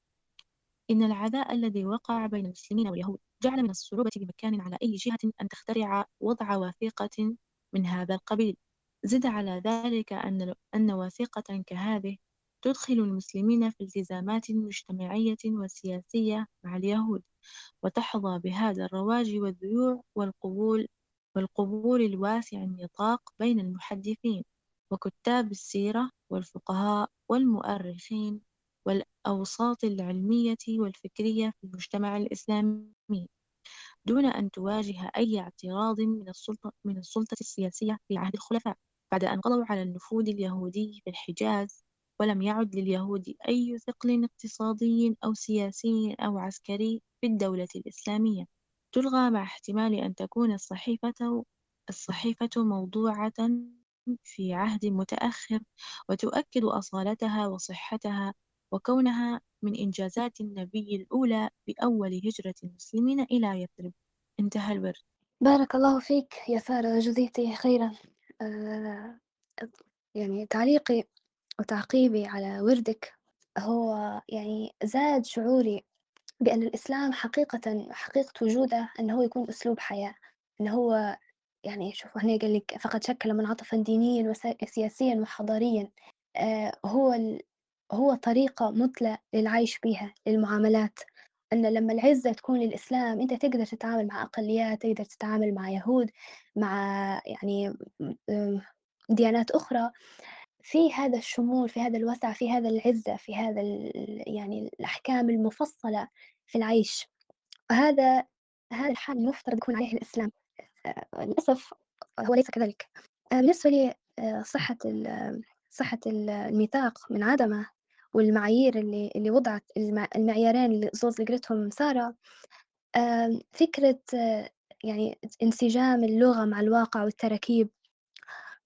إن العداء الذي وقع بين المسلمين واليهود جعل من الصعوبة بمكان على أي جهة أن تخترع وضع وثيقة من هذا القبيل. زد على ذلك أن أن وثيقة كهذه تدخل المسلمين في التزامات مجتمعية وسياسية مع اليهود وتحظى بهذا الرواج والذيوع والقبول والقبول الواسع النطاق بين المحدثين وكتاب السيرة والفقهاء والمؤرخين والأوساط العلمية والفكرية في المجتمع الإسلامي. دون أن تواجه أي اعتراض من السلطة, من السلطة السياسية في عهد الخلفاء. بعد أن قضوا على النفوذ اليهودي في الحجاز ولم يعد لليهود أي ثقل اقتصادي أو سياسي أو عسكري في الدولة الإسلامية. تلغى مع احتمال أن تكون الصحيفة الصحيفة موضوعة في عهد متأخر وتؤكد أصالتها وصحتها وكونها من إنجازات النبي الأولى بأول هجرة المسلمين إلى يثرب. انتهى الورد. بارك الله فيك يا سارة جزيتي خيرا. آه يعني تعليقي وتعقيبي على وردك هو يعني زاد شعوري بأن الإسلام حقيقة حقيقة وجوده أنه هو يكون أسلوب حياة أنه هو يعني شوف هنا قال لك فقد شكل منعطفا دينيا وسياسيا وحضاريا. آه هو هو طريقة مثلى للعيش بها للمعاملات. أن لما العزة تكون للإسلام أنت تقدر تتعامل مع أقليات تقدر تتعامل مع يهود مع يعني ديانات أخرى. في هذا الشمول في هذا الوسع في هذا العزة في هذا يعني الأحكام المفصلة في العيش. وهذا هذا الحال المفترض يكون عليه الإسلام. للأسف هو ليس كذلك. بالنسبة لي صحة صحة الميثاق من عدمه والمعايير اللي اللي وضعت المعيارين اللي زوز ذكرتهم سارة. فكرة يعني انسجام اللغة مع الواقع والتراكيب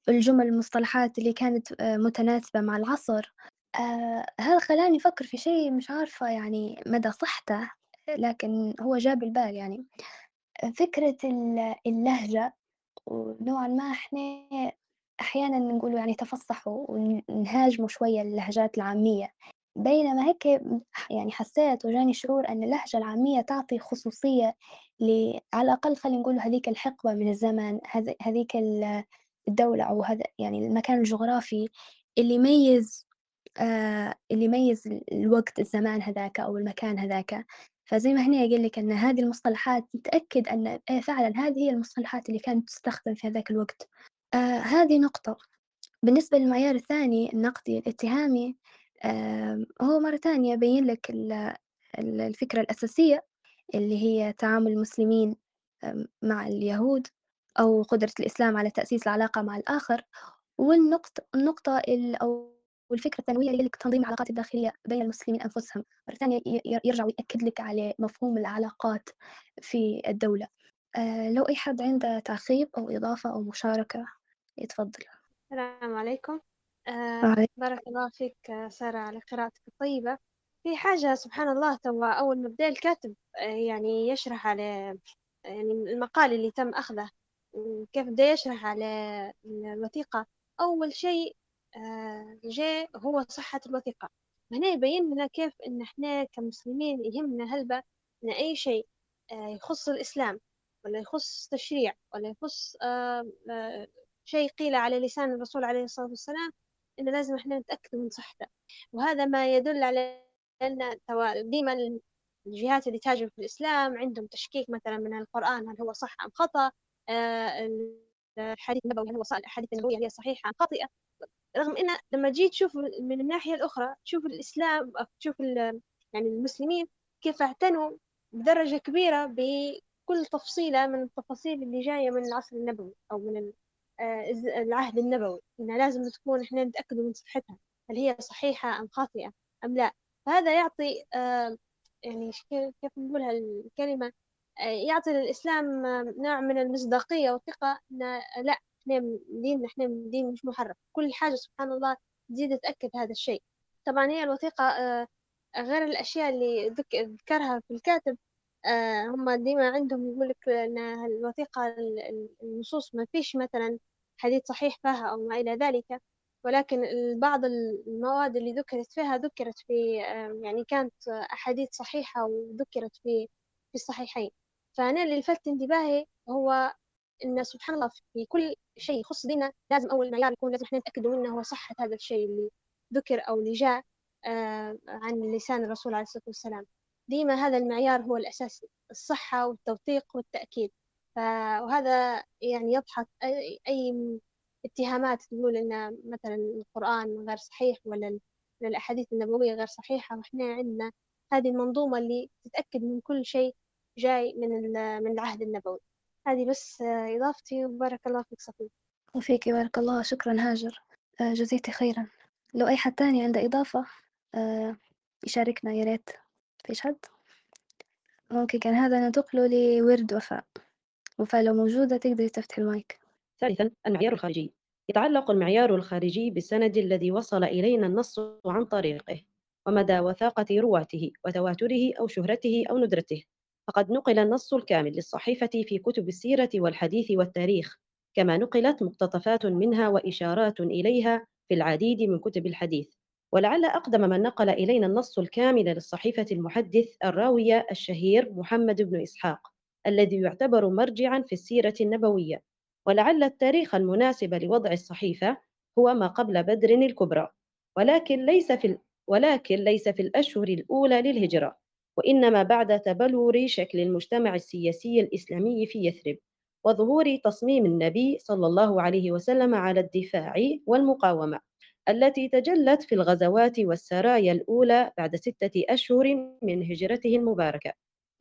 الجمل والمصطلحات اللي كانت آه، متناسبة مع العصر. آه هذا خلاني أفكر في شيء مش عارفة يعني مدى صحته لكن هو جاب البال يعني. فكرة ال- اللهجة ونوعا ما إحنا أحيانا نقولوا يعني تفصحوا ونهاجموا شوية اللهجات العامية بينما هيك يعني حسيت وجاني شعور أن اللهجة العامية تعطي خصوصية. على الأقل خلينا نقول هذيك الحقبة من الزمن هذ- هذيك ال- الدولة أو هذا يعني المكان الجغرافي اللي يميز آه اللي يميز الوقت الزمان هذاك أو المكان هذاك فزي ما هنا قال لك أن هذه المصطلحات نتأكد أن إيه فعلا هذه هي المصطلحات اللي كانت تستخدم في هذاك الوقت آه هذه نقطة. بالنسبة للمعيار الثاني النقدي الاتهامي آه هو مرة ثانية يبين لك ال- ال- الفكرة الأساسية اللي هي تعامل المسلمين مع اليهود أو قدرة الإسلام على تأسيس العلاقة مع الآخر. والنقطة النقطة ال- أو والفكرة الثانوية اللي لك تنظيم العلاقات الداخلية بين المسلمين أنفسهم. مرة ثانية يرجع ويأكد لك على مفهوم العلاقات في الدولة. لو أي حد عنده تعقيب أو إضافة أو مشاركة يتفضل. السلام عليكم. آه بارك الله فيك آه، سارة على قراءتك الطيبة. في حاجة سبحان الله توا أول ما بدأ الكاتب آه، يعني يشرح على يعني المقال اللي تم أخذه وكيف بدأ يشرح على الوثيقة. أول شيء آه، جاء هو صحة الوثيقة. هنا يبين لنا كيف إن إحنا كمسلمين يهمنا هلبة إن أي شيء آه، يخص الإسلام. ولا يخص تشريع ولا يخص آه، شيء قيل على لسان الرسول عليه الصلاة والسلام إنه لازم إحنا نتأكد من صحته. وهذا ما يدل على أن ديما الجهات اللي تهاجم في الإسلام عندهم تشكيك مثلا من القرآن هل هو صح أم خطأ؟ آه، الحديث النبوي هل هو صح؟ الأحاديث النبوية هي صحيحة أم خاطئة رغم إن لما جيت تشوف من الناحية الأخرى تشوف الإسلام أو تشوف يعني المسلمين كيف اعتنوا بدرجة كبيرة بكل تفصيلة من التفاصيل اللي جاية من العصر النبوي أو من آه، العهد النبوي إنها لازم تكون إحنا نتاكدوا من صحتها هل هي صحيحة أم خاطئة أم لا. فهذا يعطي آه، يعني كيف نقولها الكلمة آه، يعطي للإسلام آه، نوع من المصداقية والثقة إن لا إحنا دين إحنا دين مش محرف كل حاجة سبحان الله تزيد تأكد هذا الشيء. طبعا هي الوثيقة غير الأشياء اللي ذك- ذكرها في الكاتب هم ديما عندهم يقول لك أن الوثيقة ال- ال- النصوص ما فيش مثلا حديث صحيح فيها أو ما إلى ذلك ولكن بعض المواد اللي ذكرت فيها ذكرت في آه، يعني كانت أحاديث صحيحة وذكرت في في الصحيحين. فأنا اللي لفت انتباهي هو إن سبحان الله في كل شيء يخص ديننا لازم أول معيار يكون لازم إحنا نتاكدوا منه هو صحه هذا الشيء اللي ذكر أو اللي جاء آه، عن لسان الرسول عليه الصلاة والسلام. ديما هذا المعيار هو الاساسي الصحة والتوثيق والتأكيد. ف- وهذا يعني يضحك أي أي اتهامات تقول إن مثلا القرآن غير صحيح ولا ال- ولا الأحاديث النبوية غير صحيحة وإحنا عندنا هذه المنظومة اللي تتأكد من كل شيء جاي من من العهد النبوي. هذه بس إضافتي وبارك الله فيك صفي وفيك بارك الله شكرا هاجر. آه جزيتي خيرا. لو أي حد تاني عنده إضافة آه يشاركنا يا ريت. حد؟ ممكن كان هذا ننتقله لورد وفاء. وفاء لو موجودة تقدري تفتحي المايك. ثالثا المعيار الخارجي. يتعلق المعيار الخارجي بالسند الذي وصل إلينا النص عن طريقه. ومدى وثاقة رواته وتواتره أو شهرته أو ندرته. فقد نقل النص الكامل للصحيفة في كتب السيرة والحديث والتاريخ. كما نقلت مقتطفات منها وإشارات إليها في العديد من كتب الحديث. ولعل أقدم من نقل إلينا النص الكامل للصحيفة المحدث الراوية الشهير محمد بن إسحاق الذي يعتبر مرجعا في السيرة النبوية. ولعل التاريخ المناسب لوضع الصحيفة هو ما قبل بدر الكبرى. ولكن ليس في ولكن ليس في الأشهر الأولى للهجرة. وإنما بعد تبلور شكل المجتمع السياسي الإسلامي في يثرب وظهور تصميم النبي صلى الله عليه وسلم على الدفاع والمقاومة. التي تجلت في الغزوات والسرايا الأولى بعد ستة أشهر من هجرته المباركة.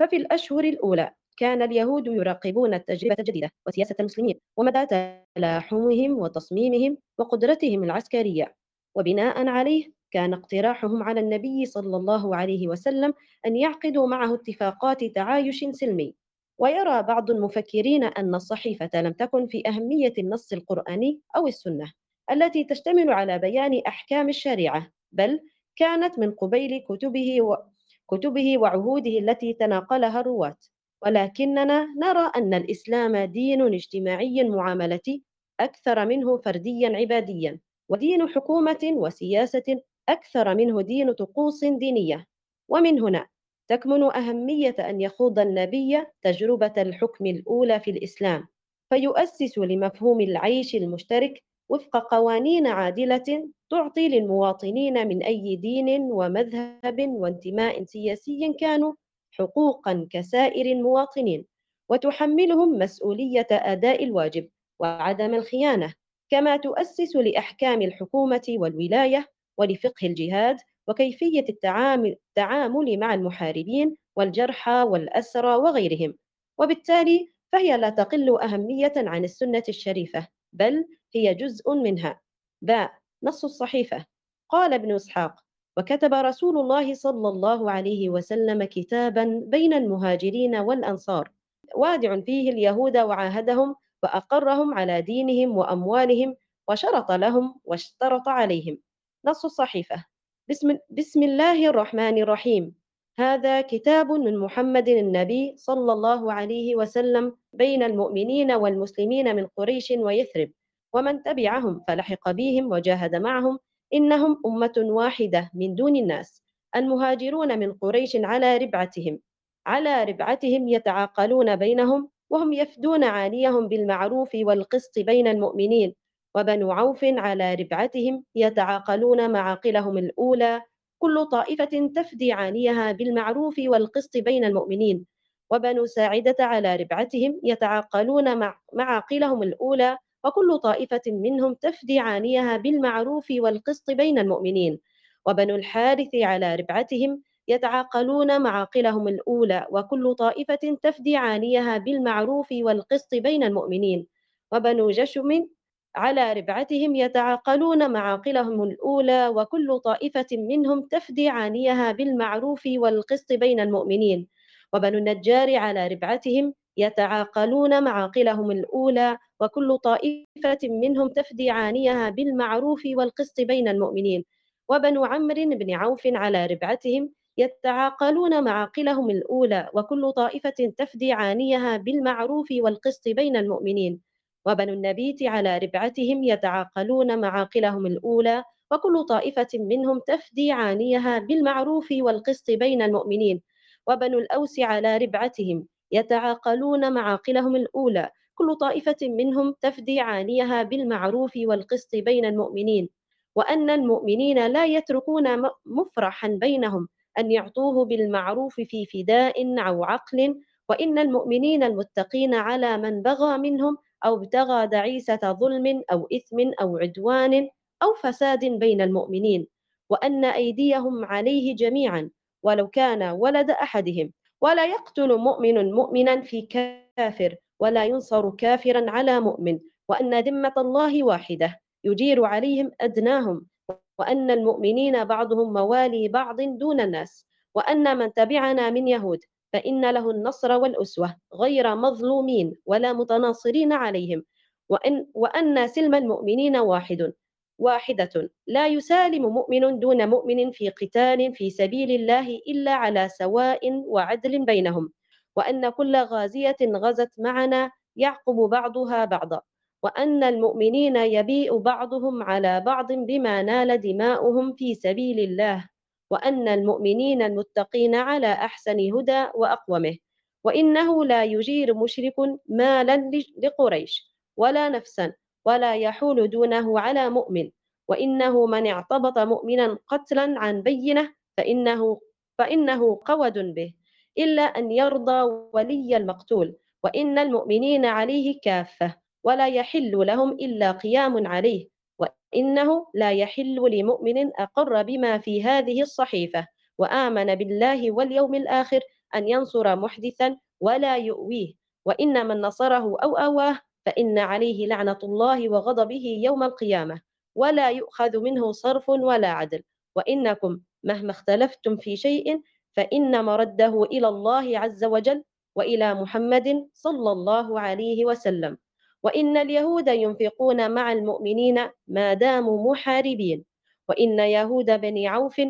ففي الأشهر الأولى كان اليهود يراقبون التجربة الجديدة وسياسة المسلمين ومدى تلاحمهم وتصميمهم وقدرتهم العسكرية. وبناء عليه كان اقتراحهم على النبي صلى الله عليه وسلم أن يعقدوا معه اتفاقات تعايش سلمي. ويرى بعض المفكرين أن الصحيفة لم تكن في أهمية النص القرآني أو السنة. التي تشتمل على بيان أحكام الشريعة بل كانت من قبيل كتبه و... كتبه وعهوده التي تناقلها الرواة. ولكننا نرى أن الإسلام دين اجتماعي المعاملة أكثر منه فرديا عباديا ودين حكومة وسياسة أكثر منه دين طقوس دينية. ومن هنا تكمن أهمية أن يخوض النبي تجربة الحكم الأولى في الإسلام فيؤسس لمفهوم العيش المشترك وفق قوانين عادلة تعطي للمواطنين من أي دين ومذهب وانتماء سياسي كانوا حقوقا كسائر المواطنين وتحملهم مسؤولية أداء الواجب وعدم الخيانة كما تؤسس لأحكام الحكومة والولاية ولفقه الجهاد وكيفية التعامل مع المحاربين والجرحى والأسرى وغيرهم. وبالتالي فهي لا تقل أهمية عن السنة الشريفة. بل هي جزء منها. باء نص الصحيفة. قال ابن إسحاق وكتب رسول الله صلى الله عليه وسلم كتابا بين المهاجرين والأنصار وادع فيه اليهود وعاهدهم وأقرهم على دينهم وأموالهم وشرط لهم واشترط عليهم. نص الصحيفة. بسم, بسم الله الرحمن الرحيم. هذا كتاب من محمد النبي صلى الله عليه وسلم بين المؤمنين والمسلمين من قريش ويثرب ومن تبعهم فلحق بهم وجاهد معهم إنهم أمة واحدة من دون الناس المهاجرون من قريش على ربعتهم على ربعتهم يتعاقلون بينهم وهم يفدون عاليهم بالمعروف والقسط بين المؤمنين وبنو عوف على ربعتهم يتعاقلون معاقلهم الأولى كل طائفة تفدي عانيها بالمعروف والقسط بين المؤمنين. وبنو ساعدة على ربعتهم يتعاقلون مع معاقلهم الأولى وكل طائفة منهم تفدي عانيها بالمعروف والقسط بين المؤمنين. وبنو الحارث على ربعتهم يتعاقلون معاقلهم الأولى وكل طائفة تفدي عانيها بالمعروف والقسط بين المؤمنين. وبنو جشم على ربعتهم يتعاقلون معاقلهم الأولى وكل طائفة منهم تفدي عانيها بالمعروف والقسط بين المؤمنين. وبنو النجار على ربعتهم يتعاقلون معاقلهم الأولى وكل طائفة منهم تفدي عانيها بالمعروف والقسط بين المؤمنين. وبنو عمرو بن عوف على ربعتهم يتعاقلون معاقلهم الأولى وكل طائفة تفدي عانيها بالمعروف والقسط بين المؤمنين. وبنو النبيت على ربعتهم يتعاقلون معاقلهم الأولى وكل طائفة منهم تفدي عانيها بالمعروف والقسط بين المؤمنين. وبنو الأوس على ربعتهم يتعاقلون معاقلهم الأولى كل طائفة منهم تفدي عانيها بالمعروف والقسط بين المؤمنين. وأن المؤمنين لا يتركون مفرحا بينهم أن يعطوه بالمعروف في فداء أو عقل. وإن المؤمنين المتقين على من بغى منهم أو ابتغى دعيسة ظلم أو إثم أو عدوان أو فساد بين المؤمنين وأن أيديهم عليه جميعا ولو كان ولد أحدهم. ولا يقتل مؤمن مؤمنا في كافر ولا ينصر كافرا على مؤمن وأن ذمة الله واحدة. يجير عليهم أدناهم وأن المؤمنين بعضهم موالي بعض دون الناس وأن من تبعنا من يهود. فإن له النصر والأسوة غير مظلومين ولا متناصرين عليهم. وأن, وأن سلم المؤمنين واحد واحدة. لا يسالم مؤمن دون مؤمن في قتال في سبيل الله إلا على سواء وعدل بينهم. وأن كل غازية غزت معنا يعقب بعضها بعضا. وأن المؤمنين يبيء بعضهم على بعض بما نال دماؤهم في سبيل الله. وأن المؤمنين المتقين على أحسن هدى وأقومه وإنه لا يجير مشرك مالا لقريش ولا نفسا ولا يحول دونه على مؤمن. وإنه من اعتبط مؤمنا قتلا عن بينة فإنه فإنه قود به إلا أن يرضى ولي المقتول. وإن المؤمنين عليه كافة ولا يحل لهم إلا قيام عليه. وإنه لا يحل لمؤمن أقر بما في هذه الصحيفة وآمن بالله واليوم الآخر أن ينصر محدثا ولا يؤويه وإن من نصره أو أواه فإن عليه لعنة الله وغضبه يوم القيامة ولا يؤخذ منه صرف ولا عدل وإنكم مهما اختلفتم في شيء فإن مرده إلى الله عز وجل وإلى محمد صلى الله عليه وسلم. وإن اليهود ينفقون مع المؤمنين ما داموا محاربين. وإن يهود بني عوف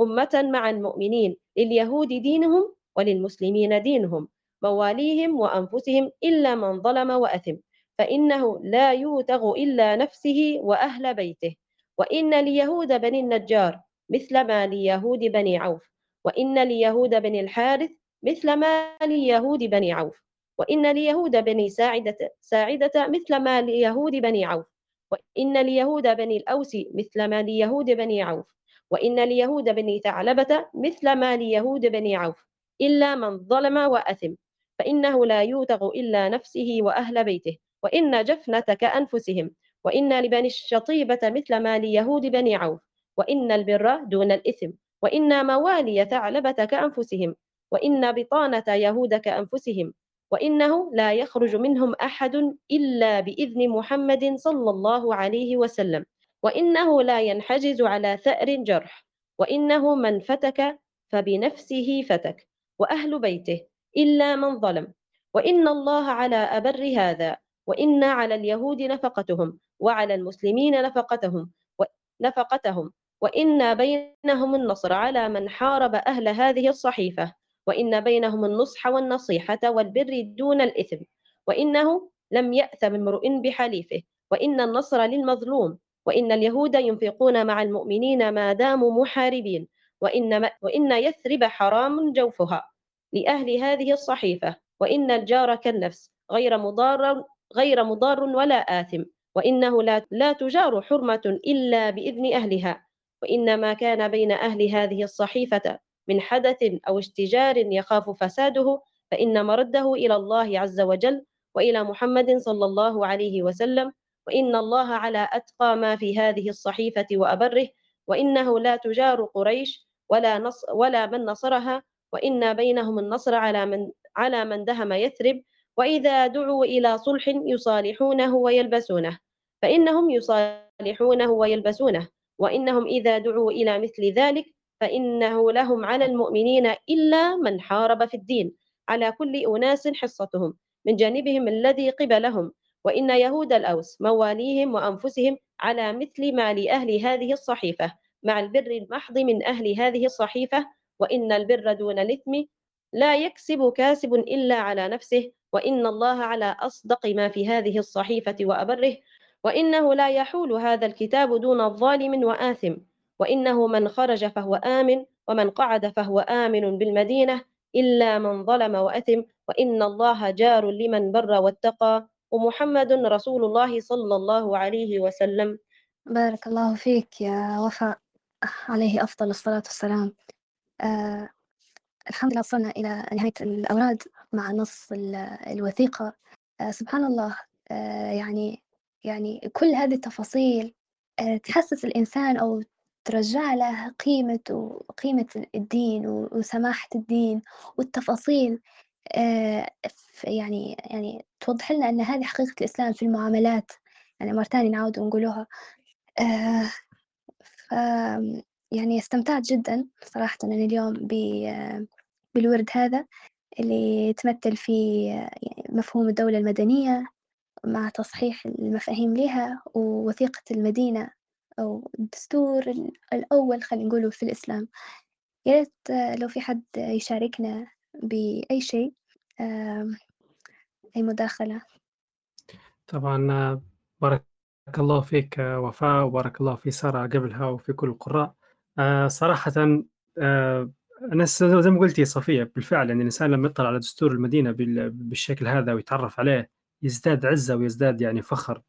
أمة مع المؤمنين لليهود دينهم وللمسلمين دينهم مواليهم وأنفسهم إلا من ظلم وأثم فإنه لا يوتغ إلا نفسه وأهل بيته. وإن ليهود بني النجار مثل ما ليهود بني عوف وإن ليهود بني الحارث مثل ما ليهود بني عوف. وإن ليهود بني ساعدة, ساعدة مثل ما ليهود بني عوف وإن ليهود بني الأوس مثل ما ليهود بني عوف وإن ليهود بني ثعلبة مثل ما ليهود بني عوف إلا من ظلم وأثم فإنه لا يوتغ إلا نفسه وأهل بيته وإن جفنة كأنفسهم وإن لبني الشطيبة مثل ما ليهود بني عوف وإن البر دون الإثم وإن موالي ثعلبة كأنفسهم وإن بطانة يهود كأنفسهم وإنه لا يخرج منهم أحد إلا بإذن محمد صلى الله عليه وسلم وإنه لا ينحجز على ثأر جرح وإنه من فتك فبنفسه فتك وأهل بيته إلا من ظلم وإن الله على أبر هذا وإن على اليهود نفقتهم وعلى المسلمين نفقتهم نفقتهم وإن بينهم النصر على من حارب أهل هذه الصحيفة. وإن بينهم النصح والنصيحة والبر دون الإثم وإنه لم يأثم امرؤ بحليفه وإن النصر للمظلوم وإن اليهود ينفقون مع المؤمنين ما داموا محاربين وإن, وإن يثرب حرام جوفها لأهل هذه الصحيفة وإن الجار كالنفس غير مضار غير مضار ولا آثم وإنه لا, لا تجار حرمة إلا بإذن أهلها وإنما كان بين أهل هذه الصحيفة من حدث أو اشتجار يخاف فساده فإن مرده إلى الله عز وجل وإلى محمد صلى الله عليه وسلم وإن الله على أتقى ما في هذه الصحيفة وأبره وإنه لا تجار قريش ولا, نص ولا من نصرها وإن بينهم النصر على من, على من دهم يثرب وإذا دعوا إلى صلح يصالحونه ويلبسونه فإنهم يصالحونه ويلبسونه وإنهم إذا دعوا إلى مثل ذلك فإنه لهم على المؤمنين إلا من حارب في الدين على كل أناس حصتهم من جانبهم الذي قبلهم وإن يهود الأوس مواليهم وأنفسهم على مثل ما لأهل هذه الصحيفة مع البر المحض من أهل هذه الصحيفة. وإن البر دون الإثم لا يكسب كاسب إلا على نفسه. وإن الله على أصدق ما في هذه الصحيفة وأبره. وإنه لا يحول هذا الكتاب دون ظالم وآثم. وإنه من خرج فهو آمن ومن قعد فهو آمن بالمدينة إلا من ظلم وأثم وإن الله جار لمن بر واتقى. ومحمد رسول الله صلى الله عليه وسلم. بارك الله فيك يا وفاء عليه أفضل الصلاة والسلام. آه الحمد لله وصلنا إلى نهاية الأوراد مع نص الوثيقة. آه سبحان الله. آه يعني يعني كل هذه التفاصيل آه تحسس الإنسان أو ترجع له قيمة وقيمة الدين وسماحة الدين والتفاصيل. آه يعني يعني توضح لنا أن هذه حقيقة الإسلام في المعاملات. يعني مرة تانية نعاود ونقولوها. آه ف يعني استمتعت جدا صراحة أنا اليوم بالورد هذا اللي يتمثل في يعني مفهوم الدولة المدنية مع تصحيح المفاهيم لها ووثيقة المدينة. أو الدستور الأول خلينا نقوله في الإسلام. يا ريت لو في حد يشاركنا بأي شيء أي مداخلة. طبعا بارك الله فيك وفاء وبارك الله في سارة قبلها وفي كل القراء. آه صراحة آه أنا زي ما قلتي صفية بالفعل يعني الإنسان لما يطلع على دستور المدينة بالشكل هذا ويتعرف عليه يزداد عزة ويزداد يعني فخر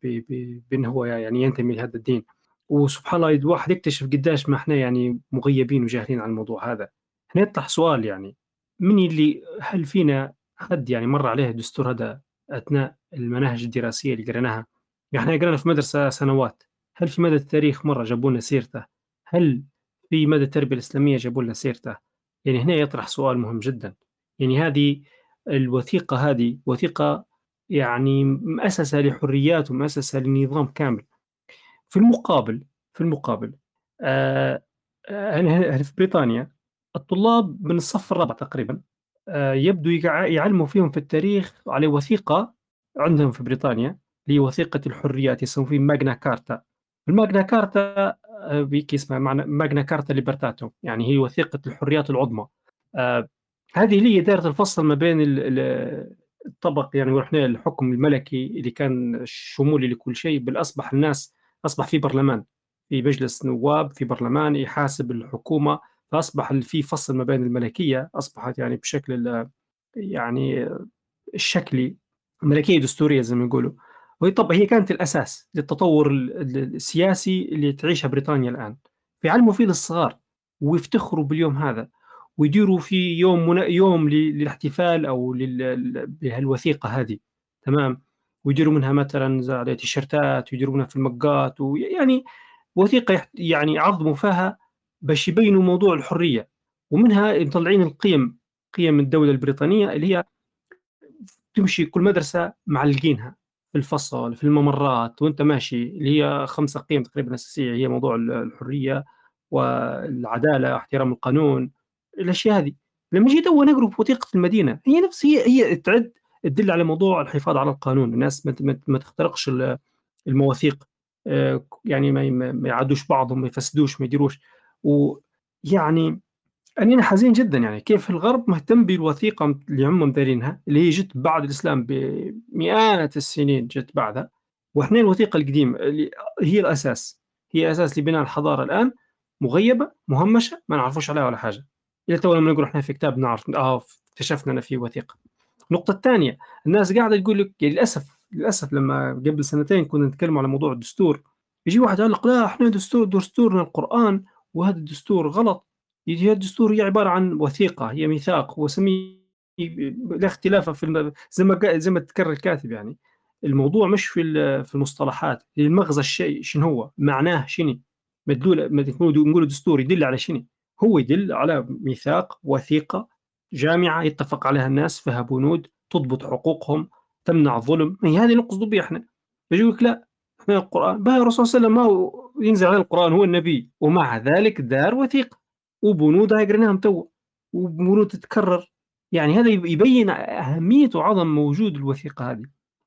بأنه هو يعني ينتمي لهذا الدين. وسبحان الله الواحد يكتشف قداش ما إحنا يعني مغيبين وجاهلين عن الموضوع هذا هنا يطرح سؤال يعني من اللي هل فينا حد يعني مر عليه الدستور هذا أثناء المناهج الدراسية اللي قريناها؟ يعني إحنا قرينا في مدرسة سنوات هل في مدى التاريخ مرة جابوا لنا سيرته؟ هل في مدى التربية الإسلامية جابوا لنا سيرته؟ يعني هنا يطرح سؤال مهم جدا. يعني هذه الوثيقة هذه وثيقة يعني مؤسسه لحريات ومؤسسه لنظام كامل. في المقابل في المقابل آه يعني في بريطانيا الطلاب من الصف الرابع تقريبا آه، يبدو يعلموا فيهم في التاريخ على وثيقة عندهم في بريطانيا اللي وثيقة الحريات يسمون ماجنا كارتا. الماجنا كارتا آه، بيك اسمها معنى ماجنا كارتا ليبرتاتو يعني هي وثيقة الحريات العظمى. آه، هذه اللي هي دائرة الفصل ما بين ال- ال- الطبق يعني ورحنا الحكم الملكي اللي كان شمولي لكل شيء بل أصبح الناس أصبح في برلمان في مجلس نواب في برلمان يحاسب الحكومة فأصبح في فصل ما بين الملكية أصبحت يعني بشكل يعني الشكلي ملكية دستورية زي ما يقولوا وهي طبعا هي كانت الأساس للتطور ال- ال- السياسي اللي تعيشها بريطانيا الآن فيعلموا فيه للصغار ويفتخروا باليوم هذا ويديروا في يوم. يوم للاحتفال أو. بهالوثيقة هذه تمام ويديروا منها مثلا زي تيشرتات ويديروا منها في المقات ويعني وثيقة. يعني عظموا فيها باش يبينوا موضوع الحرية ومنها مطلعين القيم قيم الدولة البريطانية اللي هي تمشي كل مدرسة معلقينها في الفصل في الممرات وأنت ماشي اللي هي خمسة قيم تقريبا أساسية هي موضوع الحرية والعدالة احترام القانون الأشياء هذه لما جيت اول نقرأ في وثيقة المدينة هي نفس هي هي تعد تدل على موضوع الحفاظ على القانون. الناس ما, تخترقش ال- المواثيق آه، يعني ما يعدوش بعضهم ما يفسدوش ما يديروش. ويعني أنا حزين جدا يعني. كيف الغرب مهتم بالوثيقة اللي هم دايرينها اللي هي جت بعد الإسلام بمئات السنين جت بعدها. وإحنا الوثيقة القديمة اللي هي الأساس. هي أساس لبناء الحضارة الآن. مغيبة مهمشة ما نعرفوش عليها ولا حاجة. إلى تو لما نقرأ إحنا في كتاب نعرف آه اكتشفنا أن في وثيقة. النقطة الثانية الناس قاعدة تقول لك يعني للأسف للأسف لما قبل سنتين كنا نتكلم على موضوع الدستور يجي واحد يقول لك لا إحنا دستور دستورنا القرآن وهذا الدستور غلط. هي الدستور هي عبارة عن وثيقة هي ميثاق وسمي لا اختلاف في الم... زي ما زي ما تكرر الكاتب يعني. الموضوع مش في في المصطلحات المغزى الشيء شنو هو معناه شنو مدلول نقول دستور يدل على شنو؟ هو يدل على ميثاق وثيقة جامعة يتفق عليها الناس فيها بنود تضبط حقوقهم تمنع الظلم. هي هذه نقصد بها إحنا. يجي يقول لك لا إحنا القرآن بقى الرسول صلى الله عليه وسلم ما ينزل عليه القرآن هو النبي. ومع ذلك دار وثيقة وبنودها قريناها تو. وبنود تتكرر. يعني هذا يب- يبين أهمية وعظم موجود الوثيقة هذه.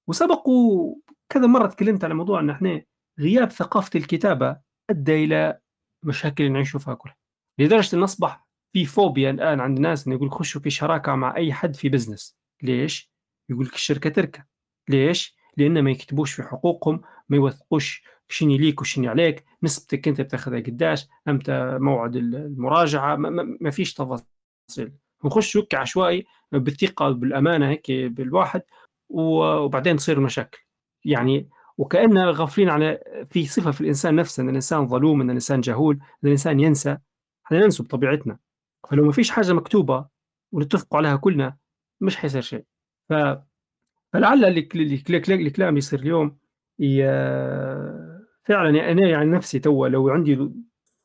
وسبقوا كذا مرة تكلمت على موضوع أن إحنا غياب ثقافة الكتابة أدى إلى مشاكل نعيش فيها كلها. لدرجة أن أصبح في فوبيا الآن عند الناس أنه يقول خشوا في شراكة مع أي حد في بزنس ليش؟ يقول لك الشركة تركة. ليش؟ لأن ما يكتبوش في حقوقهم ما يوثقوش شنو ليك وشنو عليك نسبتك أنت بتاخذها قداش أمتى موعد المراجعة ما, ما, فيش تفاصيل. نخش هيك عشوائي بالثقة بالأمانة هيك بالواحد وبعدين تصير مشاكل. يعني وكأننا غافلين على في صفة في الإنسان نفسه أن الإنسان ظلوم أن الإنسان جهول أن الإنسان ينسى. إحنا ننسى بطبيعتنا. فلو ما فيش حاجة مكتوبة ونتفقوا عليها كلنا مش حيصير شيء. ف... فلعل الك- الك- الك- الكلام يصير اليوم ي- فعلا يعني أنا يعني نفسي تو لو عندي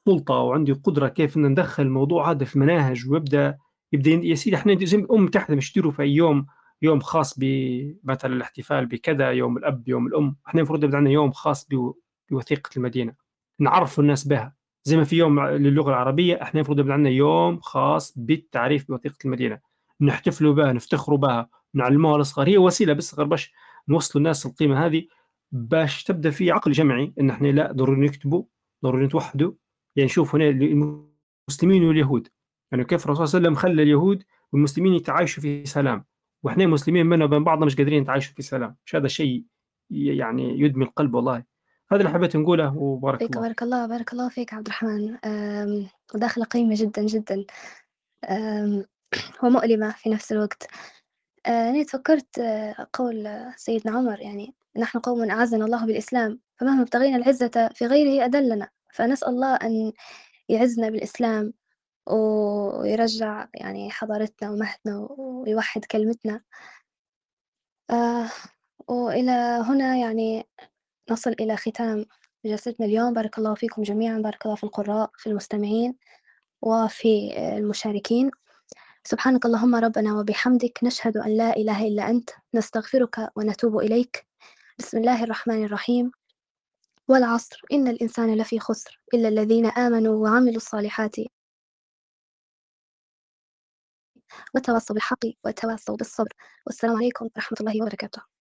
سلطة وعندي قدرة كيف إن ندخل الموضوع هذا في مناهج ويبدأ يبدأ يا سيدي إحنا ما الام تحت مش يديروا في يوم يوم خاص بمثلا الاحتفال بكذا يوم الأب يوم الأم إحنا المفروض يبدأ عندنا يوم خاص بو- بوثيقة المدينة. نعرف الناس بها. زي ما في يوم للغة العربية إحنا المفروض يبدا عندنا يوم خاص بالتعريف بوثيقه المدينة. نحتفلوا بها نفتخروا بها نعلموها للصغار. هي وسيلة بس غير باش نوصلوا الناس القيمة هذه باش تبدأ في عقل جمعي إن إحنا لا ضروري نكتبوا ضروري نتوحدوا. يعني شوف هنا المسلمين واليهود. يعني كيف الرسول صلى الله عليه وسلم خلى اليهود والمسلمين يتعايشوا في سلام. وإحنا مسلمين بيننا وبين بعضنا مش قادرين نتعايشوا في سلام. مش هذا شيء يعني يدمي القلب والله. هذا اللي حبيت نقوله وبارك فيك الله. بارك الله بارك الله فيك عبد الرحمن. أم، مداخلة قيمة جدا جدا. ومؤلمة في نفس الوقت. آه، أنا تفكرت آه، قول سيدنا عمر يعني نحن قوم أعزنا الله بالإسلام فمهما ابتغينا العزة في غيره أذلنا فنسأل الله أن يعزنا بالإسلام ويرجع يعني حضارتنا ومهدنا ويوحد كلمتنا. آه، وإلى هنا يعني نصل إلى ختام جلستنا اليوم. بارك الله فيكم جميعا. بارك الله في القراء في المستمعين وفي المشاركين. سبحانك اللهم ربنا وبحمدك نشهد أن لا إله إلا أنت. نستغفرك ونتوب إليك. بسم الله الرحمن الرحيم. والعصر. إن الإنسان لفي خسر إلا الذين آمنوا وعملوا الصالحات. والتواصوا بالحق والتواصوا بالصبر. والسلام عليكم ورحمة الله وبركاته.